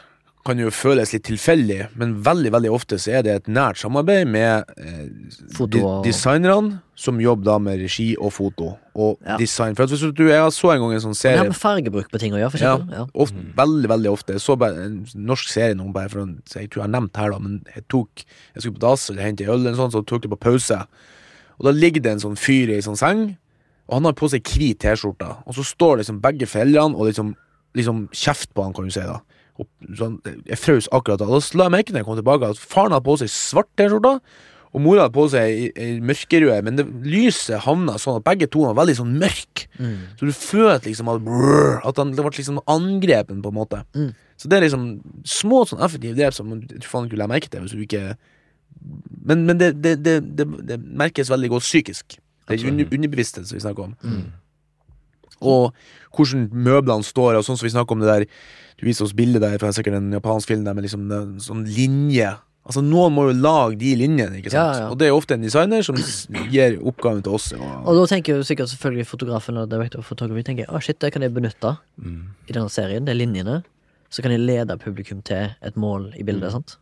Kan jo føles litt tilfeldig, men veldig veldig ofte så er det et nært samarbeid med eh, Foto de, og- designerne, som jobber da med regi og foto. Og Ja. design. For hvis du, Jeg så en gang en sånn serie Det har med fargebruk på ting å gjøre, for ja, eksempel. Ja. ofte, veldig, veldig ofte. Jeg så bare en norsk serie noen bare for å, jeg tror jeg har nevnt her, da, men jeg tok Jeg skulle på dass eller hente øl, eller sånn, så tok det på pause. Og da ligger det en sånn fyr i en sånn seng, og han har på seg hvit T-skjorte. Og så står liksom begge foreldrene og liksom, liksom kjeft på han, kan du si. da og sånn, Jeg frøs akkurat da. Da la jeg merke når jeg kom tilbake, at faren hadde på seg svart T-skjorte. Og mora hadde på seg ei- mørkerød, men det, lyset havna sånn at begge to var veldig sånn mørke. Mm. Så du følte liksom at, brrr, at han, det ble liksom angrepen, på en måte. Mm. Så det er liksom små sånn effektive grep som tror faen ikke du legger merke til hvis du ikke Men, men det, det, det, merkes veldig godt psykisk. Det er under, underbevisste som vi snakker om. Og hvordan møblene står, og sånn som vi snakker om det der Du viser oss bildet der fra sikkert en japansk film der med liksom en sånn linje. Altså Noen må jo lage de linjene, ikke sant? Ja, ja. Og det er ofte en designer som gir oppgaven til oss. Og, Og da tenker jo sikkert selvfølgelig fotografen og director of photography tenker, å shit, det kan jeg benytte Mm. i denne serien, det er linjene. Så kan jeg lede publikum til et mål i bildet. sant?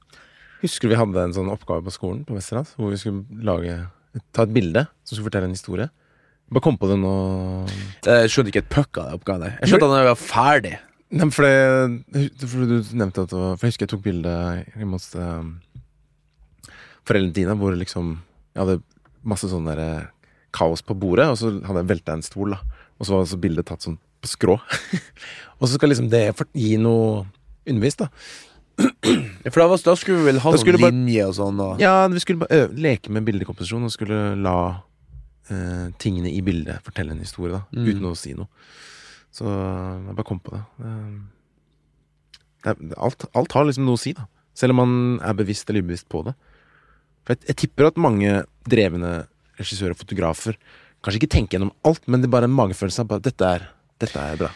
Husker du vi hadde en sånn oppgave på skolen på Westerdals, hvor vi skulle lage ta et bilde som skulle fortelle en historie? Bare kom på det nå Jeg skjønte ikke et puck av den oppgaven. Jeg skjønte at den var ferdig. Nei, for, det, for du nevnte at det var For jeg husker jeg tok bilde hjemme hos um, foreldrene dine, hvor liksom Jeg hadde masse sånn der eh, kaos på bordet, og så hadde jeg velta en stol, da. Og så var så bildet tatt sånn på skrå. og så skal liksom det gi noe undervist, da. Ja, For da, var, da skulle vi vel ha noen linjer linje og sånn. Og... Ja, vi skulle bare øve, leke med bildekomposisjon og skulle la eh, tingene i bildet fortelle en historie, da. Mm. Uten å si noe. Så jeg bare kom på det. det, er, alt, alt har liksom noe å si, da. Selv om man er bevisst eller ubevisst på det. For jeg, jeg tipper at mange drevne regissører og fotografer kanskje ikke tenker gjennom alt, men det er bare en magefølelse av at dette er, dette er bra.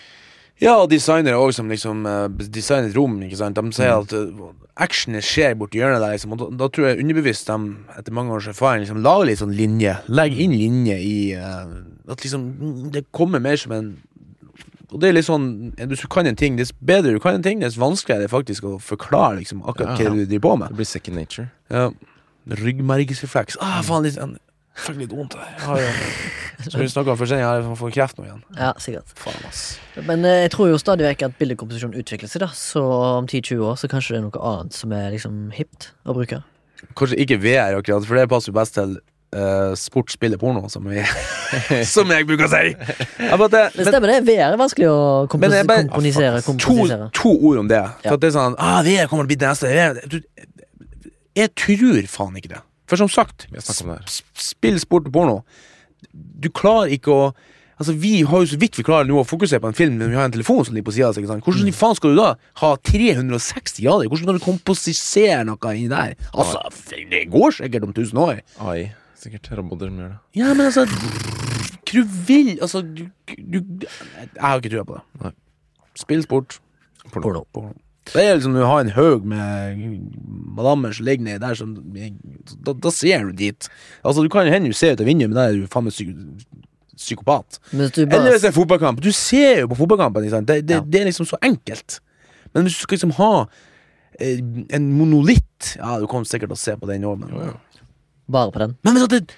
Ja, og designere òg, som liksom uh, designer et rom. ikke sant? De sier at uh, actionet skjer borti hjørnet der, liksom, og da, da tror jeg underbevisst de, etter mange års erfaring, liksom lager litt sånn linje. Legger inn linje i uh, At liksom mm, det kommer mer som en Og det er litt sånn Hvis du kan en ting, dess bedre du kan en ting, dess vanskeligere er det faktisk å forklare liksom akkurat Ja. hva du driver på med. Det blir second nature. Ja. Ryggmergsrefleks. Ah, faen, litt, jeg fikk litt vondt der. Jeg har jo Som vi snakka om før, jeg får kreft nå igjen. Ja, sikkert. Faen, ass. Men eh, jeg tror jo stadig vekk at bildekomposisjon utvikler seg, da. Så om 10-20 år så kanskje det er noe annet som er liksom hipt å bruke. Kanskje ikke VR, akkurat, for det passer jo best til uh, sport, spille, porno, som, vi, som jeg bruker å si. Ja, for at det, stemmer, det. VR er vanskelig å kompos Men jeg bare- komponisere. to, to ord om det. For Ja. at det er sånn ah, VR kommer til å bli det neste. VR. Du- Jeg tror faen ikke det. For som sagt, spill, sport og porno Du klarer ikke å Altså, Vi har jo så vidt vi klarer nå å fokusere på en film, men vi har en telefon som ligger på sida. Hvordan Mm. faen skal du da ha 360 grader? Hvordan kan du komposisere noe inni der? Altså, Det går sikkert om 1000 år. AI. Sikkert roboter som gjør det. Ja, men altså Hva du vil Altså, du, du Jeg har ikke trua på det. Nei. Spill sport. Porno. Porno. Det er liksom du har en haug med madammer som ligger nedi der, som, da, da ser du dit. Altså, du kan hende du ser ut av vinduet, men da er du faen meg psyk psykopat. Men hvis du Eller hvis det er fotballkamp. Du ser jo på fotballkampen. Ikke sant? Det, det, Ja. det er liksom så enkelt. Men hvis du skal liksom ha eh, en monolitt Ja, du kommer sikkert til å se på den òg, men Bare på den. Men hvis at det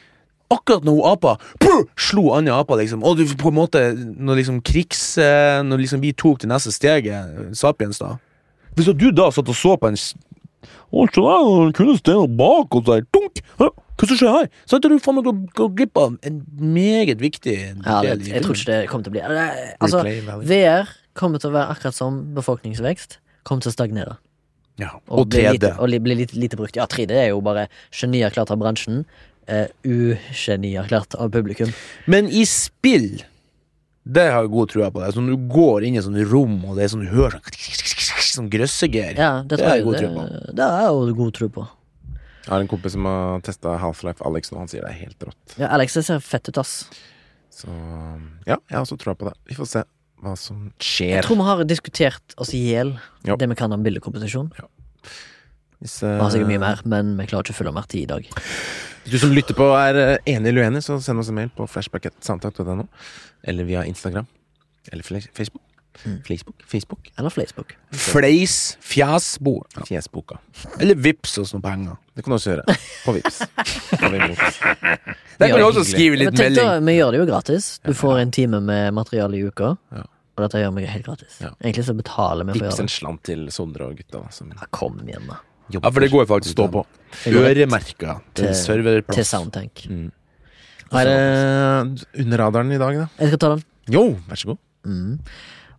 Akkurat når apa puh, slo andre apa, liksom, og du på en måte Når liksom krigs... eh, Når liksom vi tok det neste steget, Sapiens, da Hvis du da satt og så på en s- Å, se der, han kunne stå bak og der, dunk! Hva som skjer her? Så at du faen meg går glipp av en meget viktig Ja, del det, jeg tror ikke det kommer til å bli det- Altså, VR kommer til å være akkurat som befolkningsvekst. Kommer til å stagnere. ja. Og og 3D. Lite, og bli lite, lite brukt. Ja, 3D er jo bare genierklært av bransjen. Uh, Ugenierklært av publikum. Men i spill Det har jeg god trua på. Det. Så når du går inn i et sånt rom, og det er sånn du hører sånn, sånn grøssegeir Ja, det Det har jeg jeg god tro på. det er jo god tro på. Jeg har en kompis som har testa Half-Life Alex nå. Han sier det er helt rått. Ja, Alex, det ser fett ut, ass. Så ja, jeg har også troa på det. Vi får se hva som skjer. Jeg tror vi har diskutert oss i hjel Ja. det vi kan om bildekomposisjon. Hvis, Vi har sikkert eh, mye mer, men vi klarer ikke å følge mer tid i dag. Hvis du som lytter på er eh, enig eller uenig, så send oss en mail på flashback.samtakt.no. Eller via Instagram. Eller Facebook. Facebook. Facebook. Eller Facebook. Fleis, fjasbord. Fjesboka. Eller vips oss noen penger. Det kan du også gjøre. På Vips. På Vips. Der kan du også skrive litt da, melding. vi gjør det jo gratis. Du får en time med materiale i uka. Ja. Og dette gjør vi helt gratis. Ja. Egentlig så betaler vi for å Vips en slant til Sondre og gutta. Som Ja, kom igjen, da. jobber Ja, for det går faktisk Stå på. Det Øremerka til til- serverplass. Til Soundtank. Mm. Er det under radaren i dag, da? Jeg skal ta den. Jo, vær så god. Mm.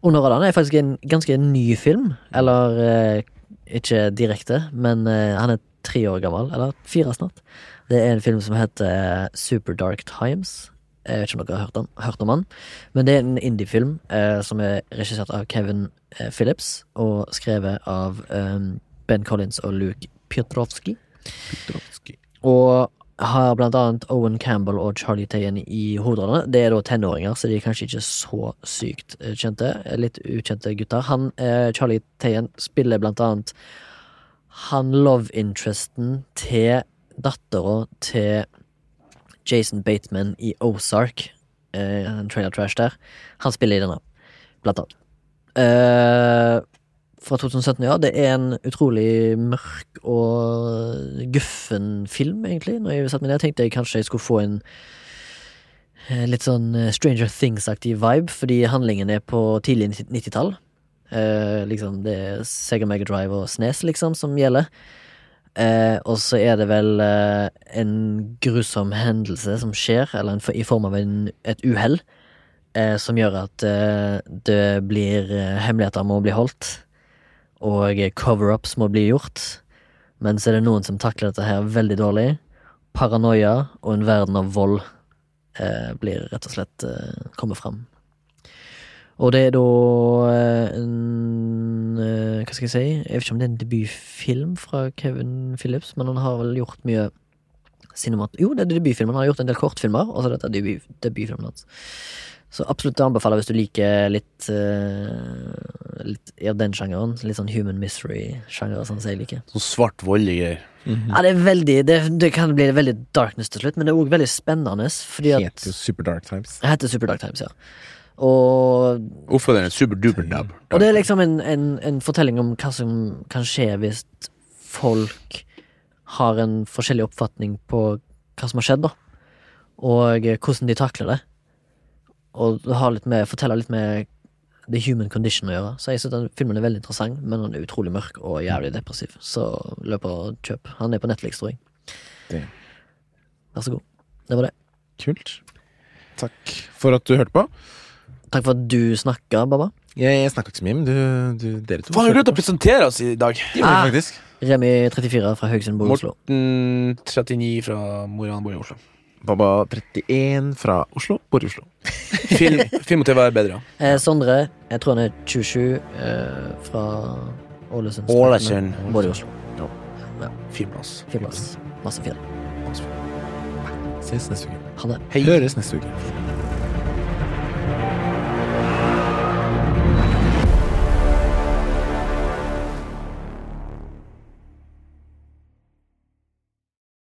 Under radaren er faktisk en ganske ny film. Eller eh, ikke direkte, men eh, han er tre år gammel. Eller fire snart. Det er en film som heter eh, Super Dark Times. Jeg vet ikke om dere har hørt, den, hørt om han, Men det er en indiefilm eh, som er regissert av Kevin eh, Phillips og skrevet av eh, Ben Collins og Luke Piotrowski. Og har blant annet Owen Campbell og Charlie Tayen i hovedrollene. Det er da tenåringer, så de er kanskje ikke så sykt eh, kjente. Litt ukjente gutter. Han, eh, Charlie Tayen spiller blant annet han love interesten til dattera til Jason Bateman i Ozark. Eh, en trailer trash der. Han spiller i denne, blant annet. Eh, fra 2017, ja. Det er en utrolig mørk og guffen film, egentlig. Når jeg satt meg ned, tenkte jeg kanskje jeg skulle få en eh, litt sånn eh, Stranger Things-aktig vibe, fordi handlingen er på tidlig 90-tall. Eh, liksom, det er Sega Mega Drive og SNES, liksom, som gjelder. Eh, og så er det vel eh, en grusom hendelse som skjer, eller en, i form av en, et uhell, eh, som gjør at det blir Hemmeligheter må bli holdt, og cover-ups må bli gjort. Men så er det noen som takler dette her veldig dårlig. Paranoia og en verden av vold eh, blir rett og slett eh, kommer fram. Og det er da eh, en eh, Hva skal jeg si? Jeg vet ikke om det er en debutfilm fra Kevin Phillips, men han har vel gjort mye cinemat... Jo, det er debutfilmen. Han har gjort en del kortfilmer, og så dette er debut, debutfilmen hans. Så absolutt det anbefaler hvis du liker litt uh, Litt av den sjangeren. Litt sånn human mystery-sjanger, sånn som jeg liker. Sånn svart voldig greier. Ja, det er veldig Det, det kan bli veldig darkness til slutt, men det er òg veldig spennende, fordi at Heter jo Super Dark Times. Heter Super Dark Times, ja. Og er det en superduper dab? Og det er liksom en, en, en fortelling om hva som kan skje hvis folk har en forskjellig oppfatning på hva som har skjedd, da. Og eh, hvordan de takler det. Og litt med, forteller litt med the human condition å gjøre. Så jeg synes den filmen er veldig interessant, men den er utrolig mørk og jævlig depressiv. Så løp og kjøp. Han er på Netflix, tror jeg. Det. Vær så god. Det var det. Kult. Takk for at du hørte på. Takk for at du snakka, Baba. Jeg, jeg snakka ikke så mye, men du, du dere to Faen, vi glemte å presentere oss i dag. Det gjorde Ah. faktisk. Remi 34 fra Haugesund bor i Oslo. Morten 39 fra Mo i Oslo. Baba 31 fra Oslo, bor i Oslo. Film, film og TV er bedre. Eh, Sondre, jeg tror han er 27, eh, fra Ålesund. Ålesund. Bor i Oslo. Fin plass. Fin plass. Masse fjell. Ses neste uke. Ha det. Høres neste uke.